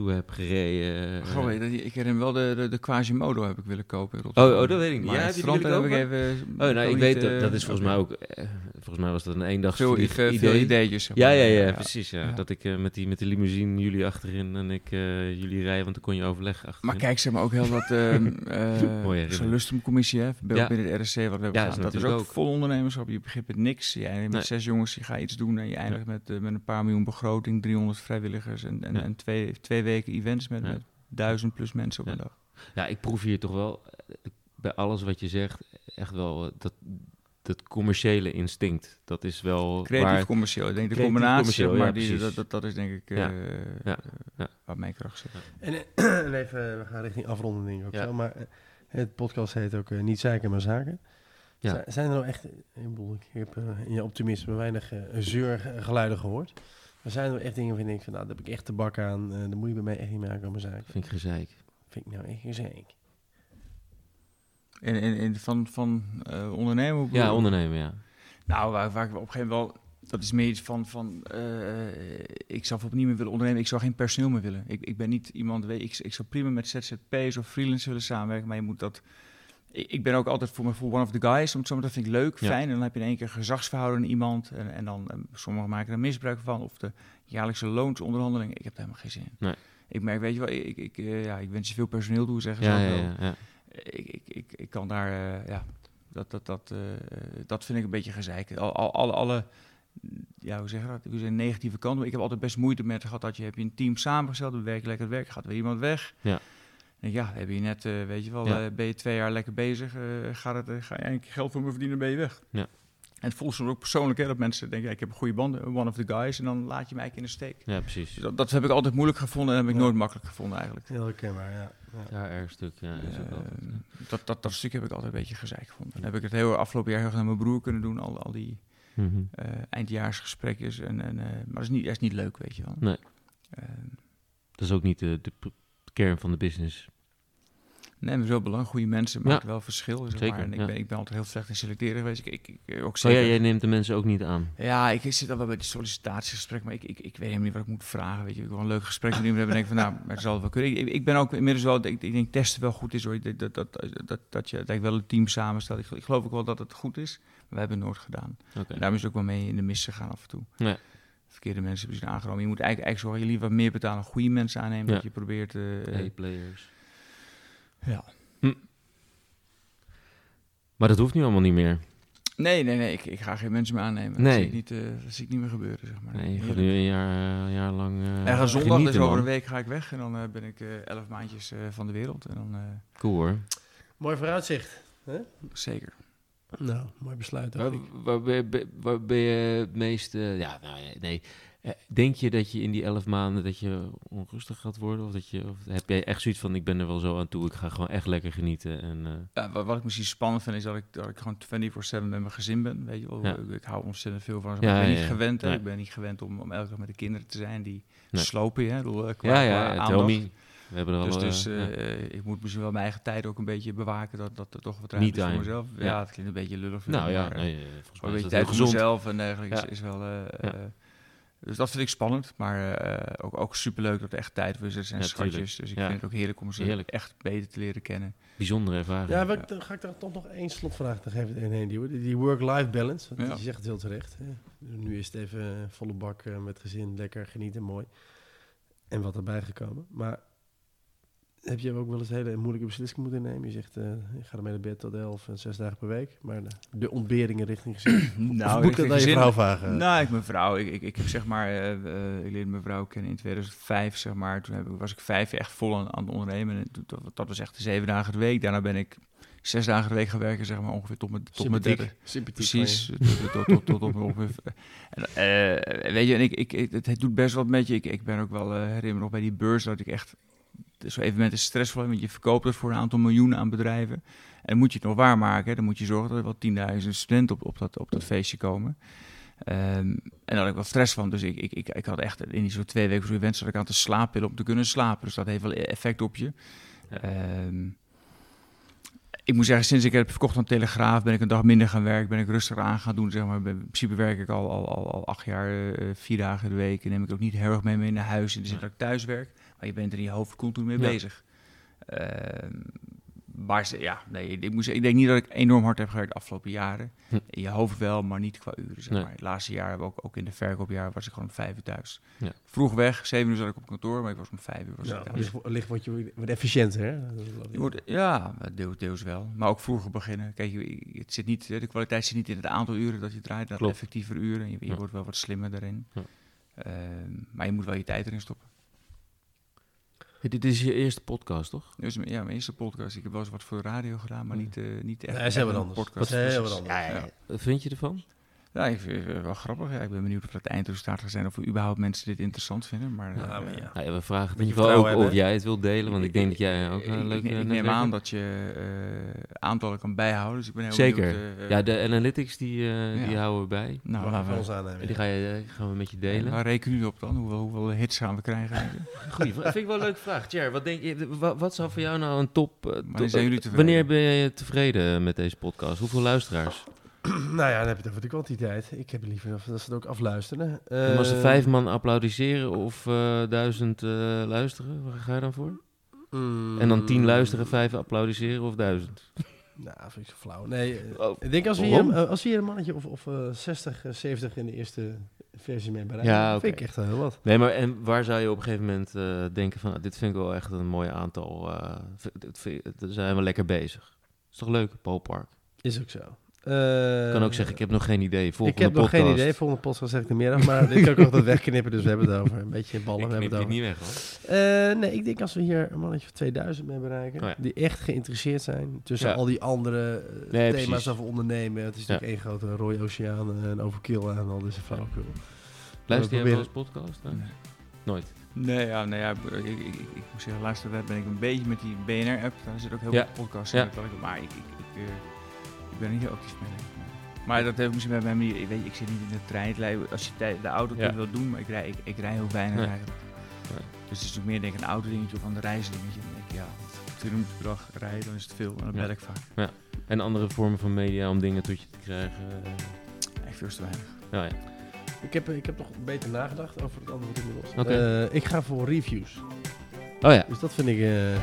heb gereden. eh. Goh, ik herinner wel de, de, de Quasimodo heb ik willen kopen in Rotterdam. Oh, oh, dat weet ik niet. Maar Ja, heb je die heb ik even... Oh, nou, ik weet dat, eh, dat is volgens mij ook, eh, volgens mij was dat een eendags Veel, vlieg- veel, veel idee. ideetjes. Ja, maar. ja, ja, precies. Ja. Ja. Dat ik met, die, met die limousine jullie achterin en ik jullie rijden, want dan kon je overleggen achterin. Maar kijk, zeg maar ook heel wat ehm eh herinnering. zo'n lustumcommissie, hè, Ja. binnen de RSC, wat we Ja, Dat is ook ook. vol ondernemerschap. Je begint met niks. Je eindigt met Nee. zes jongens, je gaat iets doen en je eindigt met, met een paar miljoen begroting, 300 vrijwilligers en, en, Ja. en twee, twee weken events met, Ja. met duizend plus mensen op Ja. een dag. Ja, ik proef hier toch wel eh, bij alles wat je zegt echt wel eh, dat, dat commerciële instinct. Dat is wel Creatief waar... commercieel. Ik denk de Creatief combinatie, maar ja, die, precies. dat, dat, dat is denk ik eh, Ja. Ja. Ja. waar mijn kracht zit. En, eh, en even, we gaan richting afronden denk ik ook Ja. zo. Maar eh, het podcast heet ook eh, Niet Zeiken, maar Zaken. Ja. Zijn- er nou echt, ik bedoel, ik heb eh, in je optimisme weinig eh, zeurgeluiden gehoord. Maar zijn er echt dingen waarvan ik denk van, nou, daar heb ik echt te bak aan. eh daar moet je bij mij echt niet mee aankomen zaken. Vind ik gezeik. Vind ik nou echt gezeik. In, in, in, van van eh, ondernemen? Ja, ondernemen, ja. Nou, waar, waar ik op een gegeven moment wel... Dat is meer iets van... van eh, ik zou niet meer willen ondernemen. Ik zou geen personeel meer willen. Ik, ik ben niet iemand... Weet, ik, ik zou prima met ZZP's of freelance willen samenwerken. Maar je moet dat... Ik, ben ook altijd voor mijn gevoel one of the guys. Maar- dat vind ik leuk, Ja. fijn. En dan heb je in één keer gezagsverhouden in iemand. En, en dan... eh, sommigen maken er misbruik van. Of de jaarlijkse loonsonderhandeling. Ik heb daar helemaal geen zin in. Nee. Ik merk, weet je wel... Ik, ik, eh, ja, ik wens je veel personeel toe, zeggen Ja, ze ja, wel ja, ja. ik, ik, ik, ik kan daar, eh, ja, dat, dat, dat, dat vind ik een beetje gezeik. Al, al, alle, alle, ja, hoe zeg je dat? Je, negatieve kanten. Maar Ik heb altijd best moeite met gehad dat je heb je een team samengesteld, we werken lekker het werk, gaat weer iemand weg. Ja. Ja, heb je net, eh, weet je wel, Ja. eh, ben je twee jaar lekker bezig, eh, gaat het, ga je eigenlijk geld voor me verdienen, ben je weg. Ja. En het voelt soms ook persoonlijk, hè, dat mensen denken, ja, ik heb een goede band, one of the guys, en dan laat je mij eigenlijk in de steek. Ja, precies. Dus dat, dat heb ik altijd moeilijk gevonden en heb ik Ja. nooit makkelijk gevonden eigenlijk. Heel herkenbaar, ja. ja. Ja, erg stuk. Ja, is ook altijd, ja. dat, dat, dat stuk heb ik altijd een beetje gezeik gevonden. Dan heb ik het heel afgelopen jaar heel erg naar mijn broer kunnen doen, al, al die Mhm. eh, eindjaarsgesprekjes. En, en, eh, maar dat is, niet, dat is niet leuk, weet je wel. Nee. Eh, Dat is ook niet de, de kern van de business. nee, maar wel belangrijk. Goede mensen Ja. maken wel verschil. Zeg Zeker, maar. En ik, ja. ben, ik ben altijd heel slecht in selecteren geweest. Ik, ik, ik, ook Oh zeker, ja, jij neemt de mensen ook niet aan. Ja, ik zit al wel bij die sollicitatiegesprek, maar ik, ik, ik weet helemaal niet wat ik moet vragen. Weet je, ik wil een leuk gesprek met iemand hebben en denk van, nou, maar het zal wel kunnen. Ik, ik ben ook inmiddels wel, ik, ik denk testen wel goed is hoor. Dat, dat, dat, dat, dat je dat wel een team samenstelt. Ik, ik geloof ook wel dat het goed is, maar we hebben het nooit gedaan. En daarom is het ook wel mee in de mis gegaan af en toe. Nee. Verkeerde mensen hebben zich aangenomen. Je moet eigenlijk, eigenlijk zorgen dat je liever meer betalen, goede mensen aannemen. Ja. Dat je probeert, eh, A-players. ja. Maar dat hoeft nu allemaal niet meer. Nee, nee, nee, ik, ik ga geen mensen meer aannemen. Dat, Nee. zie ik niet, eh, dat zie ik niet meer gebeuren, zeg maar. Nee, je gaat nu een jaar, eh, jaar lang eh En ga zondag, genieten, dus over een week ga ik weg. En dan ben ik eh, elf maandjes eh, van de wereld. En dan eh, Cool hoor. Mooi vooruitzicht. zeker. Nou, mooi besluit. Waar, waar, ben, je- waar ben je het meest... eh, ja, nou, nee. Eh, Denk je dat je in die elf maanden dat je onrustig gaat worden? Of, dat je, of heb jij echt zoiets van, ik ben er wel zo aan toe, ik ga gewoon echt lekker genieten? En, eh, Ja, wat, wat ik misschien spannend vind, is dat ik, dat ik gewoon 24-7 met mijn gezin ben. Weet je wel. Ja. Ik, ik hou ontzettend veel van ze. Ja, ik ben ja, niet ja. gewend. hè. Nee. Ik ben niet gewend om, om elke dag met de kinderen te zijn. Die Nee. slopen je. Hè, Ik bedoel, qua, ja, ja, We hebben er al... Dus, eh, dus ja. eh, ik moet misschien wel mijn eigen tijd ook een beetje bewaken. Dat, dat er toch wat ruimte is voor mezelf. Ja, Ja. het klinkt een beetje lullig. vind nou ja, maar, nee, eh, volgens mij een beetje tijd voor mezelf en dergelijke is, Ja. is wel... eh, Ja. eh, Dus dat vind ik spannend, maar eh, ook, ook superleuk dat er echt tijd voor is. Er zijn Ja, tuurlijk. schatjes, dus ik Ja. vind het ook heerlijk om ze Heerlijk. echt beter te leren kennen. Bijzondere ervaring. Ja, maar dan ga ik daar toch nog één slotvraag te geven heen duwen. Die, die work-life balance. Want Ja. Je zegt het heel terecht. Hè. Nu is het even eh, volle bak eh, met gezin, lekker genieten, mooi. En wat erbij gekomen. Maar heb je ook wel eens hele moeilijke beslissingen moeten nemen? Je zegt, eh ik ga ermee naar bed tot elf en zes dagen per week. Maar de, de ontberingen richting gezin. Nou, of moet ik dat aan je vrouw vragen? Nou, ik mijn vrouw. Ik, ik, ik heb zeg maar, eh, eh, ik leerde mijn vrouw kennen in 2005, zeg maar. Toen heb ik, was ik vijf jaar echt vol aan, aan het ondernemen. En toen- dat, dat was echt zeven dagen de week. Daarna ben ik zes dagen de week gaan werken, zeg maar, ongeveer tot mijn, tot mijn derde. Sympathiek Precies, tot, tot, tot, tot op ongeveer. En, eh, weet je, en ik, ik, ik- het, het doet best wat met je. Ik, ik ben ook wel, herinner me nog bij die beurs, dat ik echt... Zo'n evenement is stressvol, want je verkoopt het voor een aantal miljoenen aan bedrijven. En moet je het nog waarmaken. Dan moet je zorgen dat er wel 10.000 studenten op, op, dat, op dat feestje komen. Ehm, en daar had ik wel stress van. Dus ik, ik, ik, ik had echt in die zo'n twee weken voor event zat ik aan te slapen om te kunnen slapen. Dus dat heeft wel effect op je. Ehm, ik moet zeggen, sinds ik heb verkocht aan Telegraaf, ben ik een dag minder gaan werken, ben ik rustiger aan gaan doen. Zeg maar. In principe werk ik al, al, al, al acht jaar, eh, vier dagen de week. En neem ik ook niet heel erg mee, mee naar huis. De zin dat ik thuis werk. Maar je bent er in je hoofd continu mee Ja. bezig. Ehm, maar ze- ja, nee, ik, zeggen, ik denk niet dat ik enorm hard heb gewerkt de afgelopen jaren. Hm. In je hoofd wel, maar niet qua uren. Zeg Nee. maar. Het laatste jaar, ook, ook in de verkoopjaar, was ik gewoon om vijf uur thuis. Ja. Vroeg weg, zeven uur zat ik op kantoor, maar ik was om vijf uur was Ja, ik thuis. licht, licht word je wat efficiënter, hè? Je wordt, ja, deels, deels wel. Maar ook vroeger beginnen. Kijk, je- het zit niet, de kwaliteit zit niet in het aantal uren dat je draait, dat effectiever uren. Je, je Ja. wordt wel wat slimmer daarin. Ja. Ehm, maar je moet wel je tijd erin stoppen. Dit is je eerste podcast, toch? Dus ja, mijn eerste podcast. Ik heb wel eens wat voor de radio gedaan, maar niet, eh, niet echt. Nee, is anders. podcast. Dat is heel wat anders. Ja, ja, ja. Wat vind je ervan? Ja, ik vind het wel grappig. Ja. Ik ben benieuwd of dat het eindresultaat gaat zijn. Of er überhaupt mensen dit interessant vinden. Maar, Ja, eh, maar ja. Nou ja, we vragen in Beetje ieder geval ook of jij het wilt delen, want ik denk dat jij ook een leuke ik, ik neem netwerk aan dat je eh, aantallen kan bijhouden. Dus ik ben heel Zeker. benieuwd, eh, Ja, de analytics die, eh, die houden we bij. nou, laten van we- ons aannemen. Die ga je, eh, gaan we met je delen. Waar rekenen jullie op dan? Hoeveel, hoeveel hits gaan we krijgen? Goeie, vind ik wel een leuke vraag. Tjer, wat denk je, wat, wat zou voor jou nou een top... eh, Wanneer top- zijn jullie eh, tevreden? Wanneer ben je tevreden met deze podcast? Hoeveel luisteraars? nou ja, dan heb je het over de kwantiteit. Ik heb liever dat ze het ook afluisteren. En als er Eh, vijf man applaudisseren of eh, duizend eh, luisteren, waar ga je dan voor? mm, En dan tien luisteren, vijf applaudisseren of duizend? Nou, vind ik zo flauw. Nee, Oh, ik denk als we, hier, waarom? als we hier een mannetje of, of eh, 60, eh, 70 in de eerste versie mee bereiken, Ja, vind ik echt wel heel wat. Nee, maar en waar zou je op een gegeven moment denken van... ah, dit vind ik wel echt een mooi aantal. daar zijn we lekker bezig. Is toch leuk, Paul Park? Is ook zo. Ik Eh, kan ook zeggen, ik heb nog geen idee. ik Volgende heb nog geen idee. Volgende podcast zeg ik meer af. Maar ik kan ook nog dat wegknippen, dus we hebben het over. Een beetje ballen, Ik we hebben dit het niet over. weg, hoor. Eh, nee, ik denk als we hier een mannetje of 2000 mee bereiken, Oh ja. die echt geïnteresseerd zijn tussen Ja. al die andere eh, Nee, thema's precies. over ondernemen. Het is Ja. natuurlijk één grote rode oceaan en overkill aan al deze flauwekul. Luister jij wel eens podcast? Nee. Nooit. Nee, ja, nou ja, ik, ik, ik, ik, ik moet zeggen, laatste ben ik een beetje met die BNR-app. Daar zit ook heel Ja. veel podcasts in. Ik- Maar ik, ik, ik, eh, ben er niet heel actief mee. Maar dat heeft misschien bij mij manier. Ik weet, ik zit niet in de trein. Als je de auto Ja. kunt wel doen, maar ik rij, ik, ik rij heel weinig Nee. eigenlijk. Nee. Dus het is ook meer denk ik een auto dingetje of een reisdingetje. Dan denk ik, ja, twee minuten per dag rijden, dan is het veel. En dan Ja. bel ik vaak. En andere vormen van media om dingen tot je te krijgen. eh, Echt veel te weinig. ja. Ik heb, ik heb nog beter nagedacht over het antwoord inmiddels. Oké. Eh, ik ga voor reviews. Oh ja. Dus dat vind ik... eh, ja,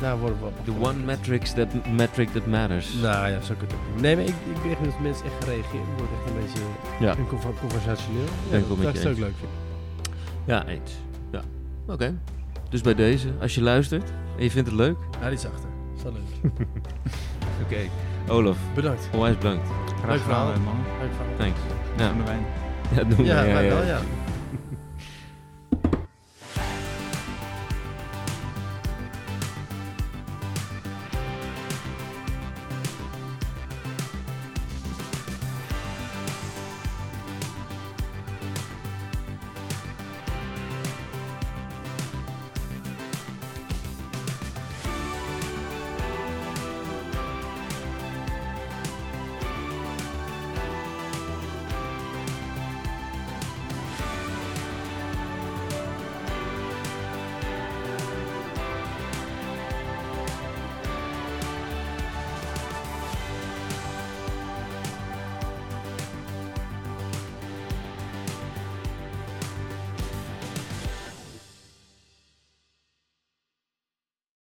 daar worden we... The one metrics that, metric that matters. Nou ja, zo kun je het ook doen. Nee, maar ik, ik benieuwd of mensen echt gaan reageren. Het wordt echt een beetje Ja. een conver- conversationeel. Ja, dat zou ik eens. leuk vinden. Ja, eens. Ja. Oké. Dus bij deze, als je luistert en je vindt het leuk. Ja, die is achter. Dat is wel leuk. Oké. Olaf, Bedankt. onwijs bedankt. Graag gedaan, man. Leuk verhaal. Thanks. Ja. De wijn. ja doen we. Ja, ja, wij ja. wel, ja.